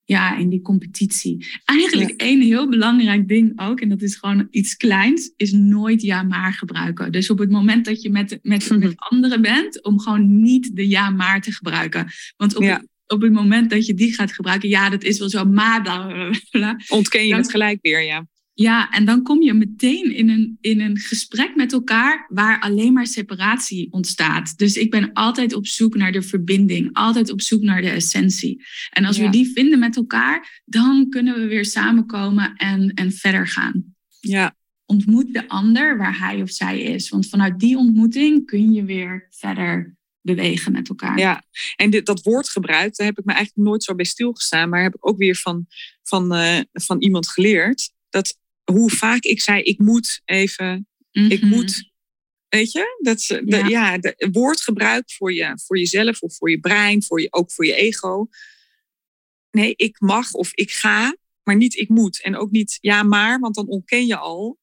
ja, in die competitie. Eigenlijk één heel belangrijk ding ook, en dat is gewoon iets kleins, is nooit ja maar gebruiken. Dus op het moment dat je met, met, met anderen bent, om gewoon niet de ja maar te gebruiken. Want op,
Ja.
het, op het moment dat je die gaat gebruiken, ja, dat is wel zo, maar bla.
Ontken je
Dan-
het gelijk weer, ja.
Ja, en dan kom je meteen in een, in een gesprek met elkaar waar alleen maar separatie ontstaat. Dus ik ben altijd op zoek naar de verbinding, altijd op zoek naar de essentie. En als
Ja.
we die vinden met elkaar, dan kunnen we weer samenkomen en, en verder gaan.
Ja,
ontmoet de ander waar hij of zij is. Want vanuit die ontmoeting kun je weer verder bewegen met elkaar.
Ja, en dit, dat woordgebruik, daar heb ik me eigenlijk nooit zo bij stilgestaan. Maar heb ik ook weer van, van, uh, van iemand geleerd. Dat hoe vaak ik zei, ik moet even, ik
Mhm.
moet. Weet je, dat is,
Ja.
ja, de, woordgebruik voor, je, voor jezelf of voor je brein, voor je, ook voor je ego. Nee, ik mag of ik ga, maar niet ik moet. En ook niet ja, maar, want dan ontken je al.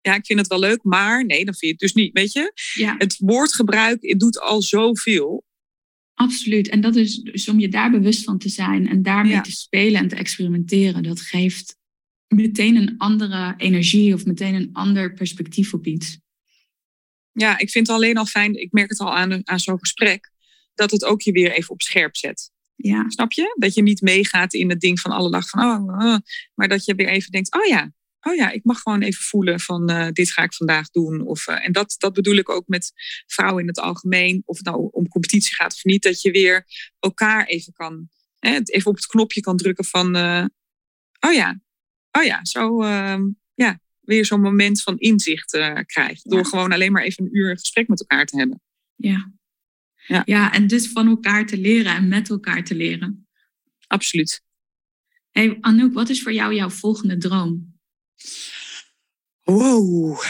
Ja, ik vind het wel leuk, maar nee, dan vind je het dus niet. Weet je,
Ja,
het woordgebruik het doet al zoveel.
absoluut. En dat is dus om je daar bewust van te zijn en daarmee
Ja.
te spelen en te experimenteren. Dat geeft meteen een andere energie of meteen een ander perspectief op iets.
Ja, ik vind het alleen al fijn, ik merk het al aan, aan zo'n gesprek, dat het ook je weer even op scherp zet.
Ja,
Snap je? Dat je niet meegaat in het ding van alle dag van, oh, oh, maar dat je weer even denkt, oh ja, oh ja, ik mag gewoon even voelen van, eh, dit ga ik vandaag doen. Of, eh, en dat, dat bedoel ik ook met vrouwen in het algemeen, of het nou om competitie gaat of niet, dat je weer elkaar even kan, hè, even op het knopje kan drukken van, eh, oh ja, oh ja, zo, ehm, ja, weer zo'n moment van inzicht eh, krijgt. Door
Ja.
gewoon alleen maar even een uur een gesprek met elkaar te hebben.
ja.
Ja.
ja, en dus van elkaar te leren en met elkaar te leren.
Absoluut.
Hey Anouk, wat is voor jou jouw volgende droom?
Wow.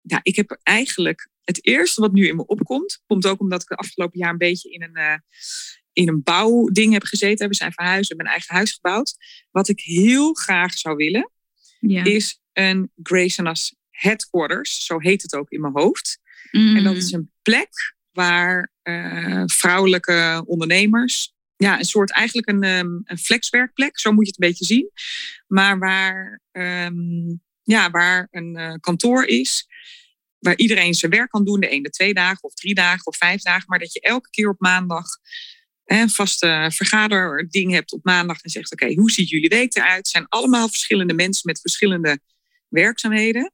Ja, ik heb eigenlijk het eerste wat nu in me opkomt, komt ook omdat ik de afgelopen jaar een beetje in een, eh, in een bouwding heb gezeten. We zijn verhuisd, we hebben een eigen huis gebouwd. Wat ik heel graag zou willen,
Ja.
is een Grace Nas headquarters. Zo heet het ook in mijn hoofd.
Mm.
En dat is een plek waar eh, vrouwelijke ondernemers, ja, een soort eigenlijk een, ehm, een flexwerkplek, zo moet je het een beetje zien. Maar waar, ehm, ja, waar een eh, kantoor is, waar iedereen zijn werk kan doen, de ene twee dagen of drie dagen of vijf dagen, maar dat je elke keer op maandag een vaste vergaderding hebt op maandag en zegt, oké, hoe ziet jullie week eruit? Het zijn allemaal verschillende mensen met verschillende werkzaamheden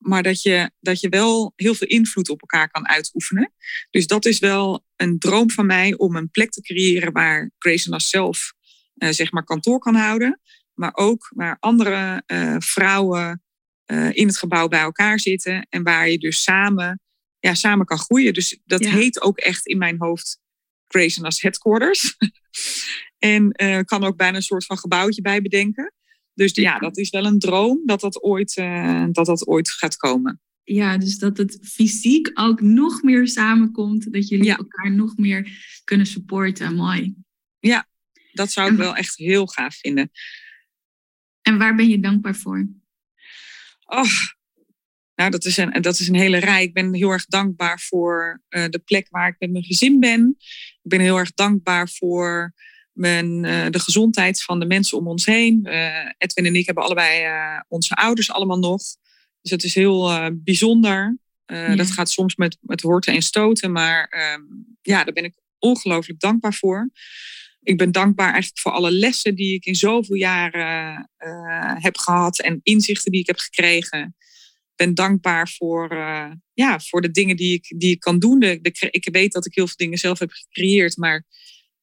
maar dat je, dat je wel heel veel invloed op elkaar kan uitoefenen. Dus dat is wel een droom van mij om een plek te creëren waar Grace Nas zelf eh, zeg maar kantoor kan houden. Maar ook waar andere eh, vrouwen eh, in het gebouw bij elkaar zitten. En waar je dus samen, ja, samen kan groeien. Dus dat
Ja.
heet ook echt in mijn hoofd Grace Nas Headquarters. en eh kan ook bijna een soort van gebouwtje bij bedenken. Dus ja, dat is wel een droom dat dat ooit, eh, dat dat ooit gaat komen.
Ja, dus dat het fysiek ook nog meer samenkomt. Dat jullie
Ja.
elkaar nog meer kunnen supporten. Mooi.
Dat zou ik wel echt heel gaaf vinden.
En waar ben je dankbaar voor?
Oh, nou, dat is, een, dat is een hele rij. Ik ben heel erg dankbaar voor eh, de plek waar ik met mijn gezin ben. Ik ben heel erg dankbaar voor mijn, eh, de gezondheid van de mensen om ons heen. Eh, Edwin en ik hebben allebei eh, onze ouders allemaal nog. Dus het is heel bijzonder.
Ja.
Dat gaat soms met, met horten en stoten. Maar ehm, ja, daar ben ik ongelooflijk dankbaar voor. Ik ben dankbaar eigenlijk voor alle lessen die ik in zoveel jaren heb gehad. En inzichten die ik heb gekregen. Ik ben dankbaar voor, eh, ja, voor de dingen die ik, die ik kan doen. De, de, ik weet dat ik heel veel dingen zelf heb gecreëerd. Maar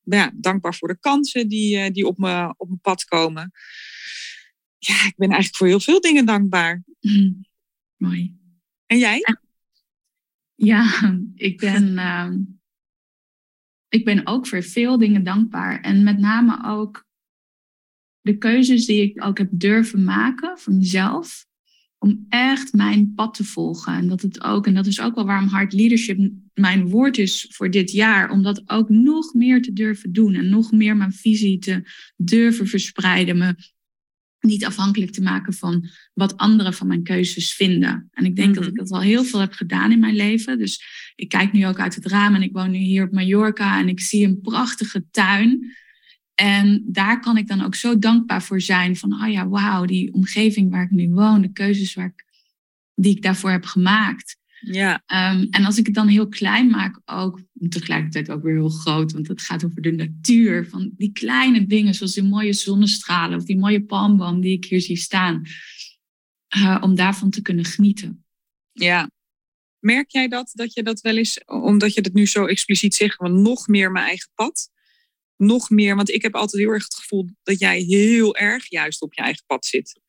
ja, dankbaar voor de kansen die, eh, die op, me, op mijn pad komen. Ja, ik ben eigenlijk voor heel veel dingen dankbaar.
Mm, Mooi.
En jij?
Ja, ik ben, ehm, ik ben ook voor veel dingen dankbaar. En met name ook de keuzes die ik ook heb durven maken voor mezelf. Om echt mijn pad te volgen. En dat het ook, en dat is ook wel waarom hard leadership mijn woord is voor dit jaar. Om dat ook nog meer te durven doen. En nog meer mijn visie te durven verspreiden. Me niet afhankelijk te maken van wat anderen van mijn keuzes vinden. En ik denk dat
Mhm.
ik dat al heel veel heb gedaan in mijn leven. Dus ik kijk nu ook uit het raam en ik woon nu hier op Mallorca en ik zie een prachtige tuin. En daar kan ik dan ook zo dankbaar voor zijn van, oh ja, wauw, die omgeving waar ik nu woon, de keuzes waar ik, die ik daarvoor heb gemaakt.
Ja,
Ehm, en als ik het dan heel klein maak, ook tegelijkertijd ook weer heel groot, want het gaat over de natuur van die kleine dingen, zoals die mooie zonnestralen of die mooie palmboom die ik hier zie staan, eh, om daarvan te kunnen genieten.
ja. Merk jij dat, dat je dat wel eens, omdat je het nu zo expliciet zegt, van nog meer mijn eigen pad? Nog meer, want ik heb altijd heel erg het gevoel dat jij heel erg juist op je eigen pad zit.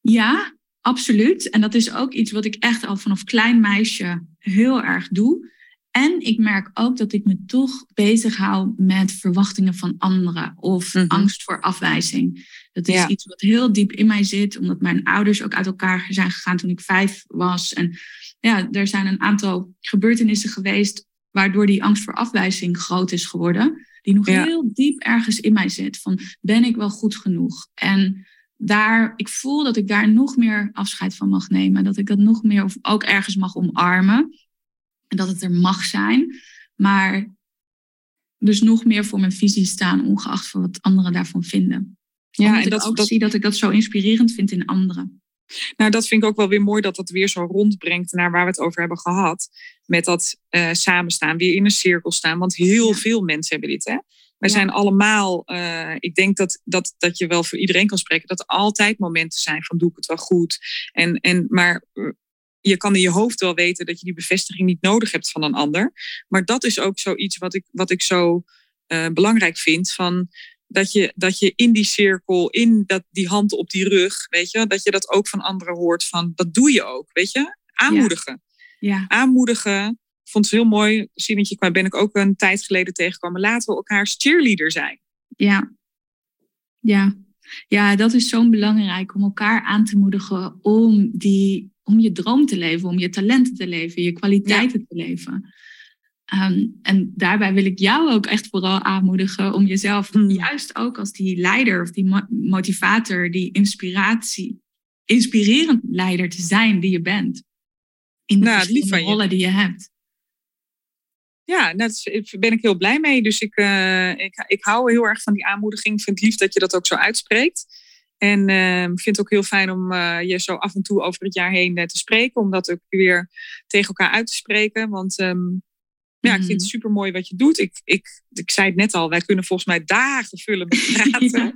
Ja, absoluut. En dat is ook iets wat ik echt al vanaf klein meisje heel erg doe. En ik merk ook dat ik me toch bezighoud met verwachtingen van anderen of
Mhm.
angst voor afwijzing. Dat is
Ja.
iets wat heel diep in mij zit, omdat mijn ouders ook uit elkaar zijn gegaan toen ik vijf was. En ja, er zijn een aantal gebeurtenissen geweest waardoor die angst voor afwijzing groot is geworden. Die nog
Ja.
heel diep ergens in mij zit. Van ben ik wel goed genoeg? En daar, ik voel dat ik daar nog meer afscheid van mag nemen. Dat ik dat nog meer of ook ergens mag omarmen. En dat het er mag zijn. Maar dus nog meer voor mijn visie staan, ongeacht van wat anderen daarvan vinden.
Ja,
Omdat
en
ik
dat,
ook
dat,
zie dat ik dat zo inspirerend vind in anderen.
Nou, dat vind ik ook wel weer mooi dat dat weer zo rondbrengt naar waar we het over hebben gehad. Met dat eh, samenstaan, weer in een cirkel staan. Want heel
Ja.
veel mensen hebben dit. Hè? Wij
Ja.
zijn allemaal, eh, ik denk dat, dat, dat je wel voor iedereen kan spreken, dat er altijd momenten zijn van doe ik het wel goed. En, en, maar eh, je kan in je hoofd wel weten dat je die bevestiging niet nodig hebt van een ander. Maar dat is ook zoiets wat ik, wat ik zo belangrijk vind. Van dat, je, dat je in die cirkel, in dat, die hand op die rug, weet je, dat je dat ook van anderen hoort. Van dat doe je ook, weet je? Aanmoedigen.
Ja,
Aanmoedigen. Ik vond het heel mooi. Siementje, daar ben ik ook een tijd geleden tegengekomen. Laten we elkaars cheerleader zijn.
ja. Ja, ja dat is zo belangrijk om elkaar aan te moedigen om, die, om je droom te leven, om je talenten te leven, je kwaliteiten te leven. Ehm, en daarbij wil ik jou ook echt vooral aanmoedigen om jezelf
Hmm.
juist ook als die leider of die mo- motivator, die inspiratie, inspirerend leider te zijn die je bent. In de
Nou,
rollen die je hebt.
Ja, daar ben ik heel blij mee. Dus ik, eh, ik, ik hou heel erg van die aanmoediging. Ik vind het lief dat je dat ook zo uitspreekt. En eh, ik vind het ook heel fijn om eh, je zo af en toe over het jaar heen eh, te spreken. Om dat ook weer tegen elkaar uit te spreken. Want ehm, ja, ik
Mhm.
vind het super mooi wat je doet. Ik, ik, ik zei het net al, wij kunnen volgens mij dagen vullen met praten.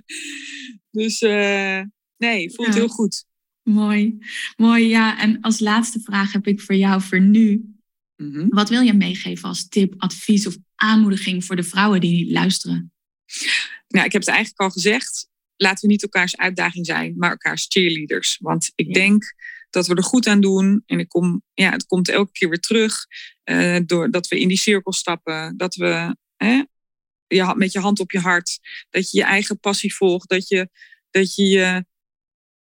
dus eh, nee, voelt
Ja.
heel goed.
Mooi, mooi. Ja, en als laatste vraag heb ik voor jou voor nu.
Mhm.
Wat wil je meegeven als tip, advies of aanmoediging voor de vrouwen die luisteren?
Nou, ik heb het eigenlijk al gezegd. Laten we niet elkaars uitdaging zijn, maar elkaars cheerleaders. Want ik
Ja.
denk dat we er goed aan doen. En ik kom, ja, het komt elke keer weer terug. eh doordat we in die cirkel stappen. Dat we hè, je, met je hand op je hart. Dat je je eigen passie volgt. Dat je dat je, je,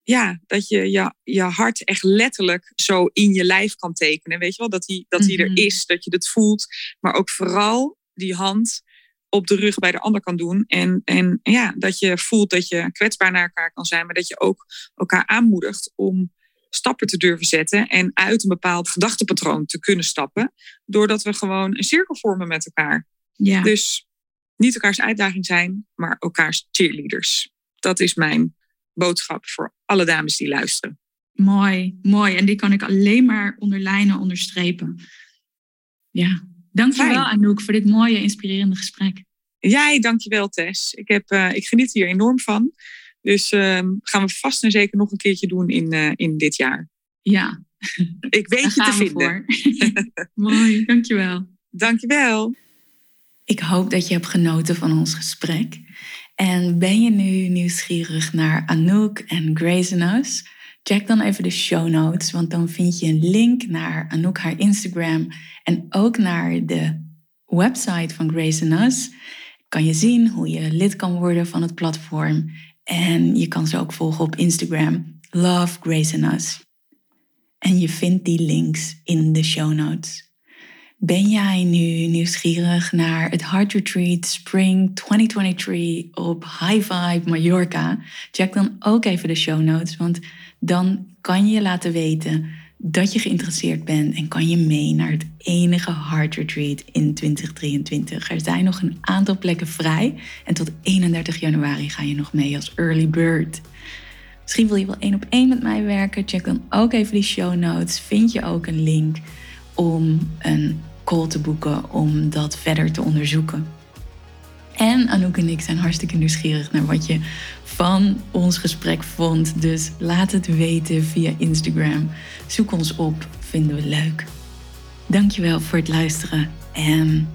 ja, dat je, je je hart echt letterlijk zo in je lijf kan tekenen. Weet je wel? Dat die, dat die
Mhm.
er is. Dat je het voelt. Maar ook vooral die hand op de rug bij de ander kan doen. En, en ja, dat je voelt dat je kwetsbaar naar elkaar kan zijn, maar dat je ook elkaar aanmoedigt om stappen te durven zetten en uit een bepaald gedachtepatroon te kunnen stappen, doordat we gewoon een cirkel vormen met elkaar.
Ja,
Dus niet elkaars uitdaging zijn, maar elkaars cheerleaders. Dat is mijn boodschap voor alle dames die luisteren.
mooi, mooi. En die kan ik alleen maar onderlijnen, onderstrepen. Ja, dankjewel
Fijn.
Anouk voor dit mooie, inspirerende gesprek.
Jij, dankjewel Tess. Ik, heb, eh, ik geniet hier enorm van. Dus ehm, gaan we vast en zeker nog een keertje doen in, eh, in dit jaar.
Ja,
Ik weet
daar
je te
gaan we
vinden.
voor. mooi, dankjewel.
Dankjewel.
Ik hoop dat je hebt genoten van ons gesprek. En ben je nu nieuwsgierig naar Anouk en Grace and Us? Check dan even de show notes, want dan vind je een link naar Anouk haar Instagram en ook naar de website van Grace and Us. Kan je zien hoe je lid kan worden van het platform en je kan ze ook volgen op Instagram. Love Grace and Us. En je vindt die links in de show notes. Ben jij nu nieuwsgierig naar het Heart Retreat Spring 2023 op High Vibe Mallorca? Check dan ook even de show notes, want dan kan je je laten weten dat je geïnteresseerd bent en kan je mee naar het enige Heart Retreat in 2023. Er zijn nog een aantal plekken vrij en tot 31 januari ga je nog mee als early bird. Misschien wil je wel één op één met mij werken. Check dan ook even die show notes. Vind je ook een link om een call te boeken om dat verder te onderzoeken. En Anouk en ik zijn hartstikke nieuwsgierig naar wat je van ons gesprek vond. Dus laat het weten via Instagram. Zoek ons op, vinden we leuk. Dankjewel voor het luisteren en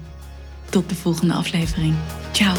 tot de volgende aflevering. Ciao!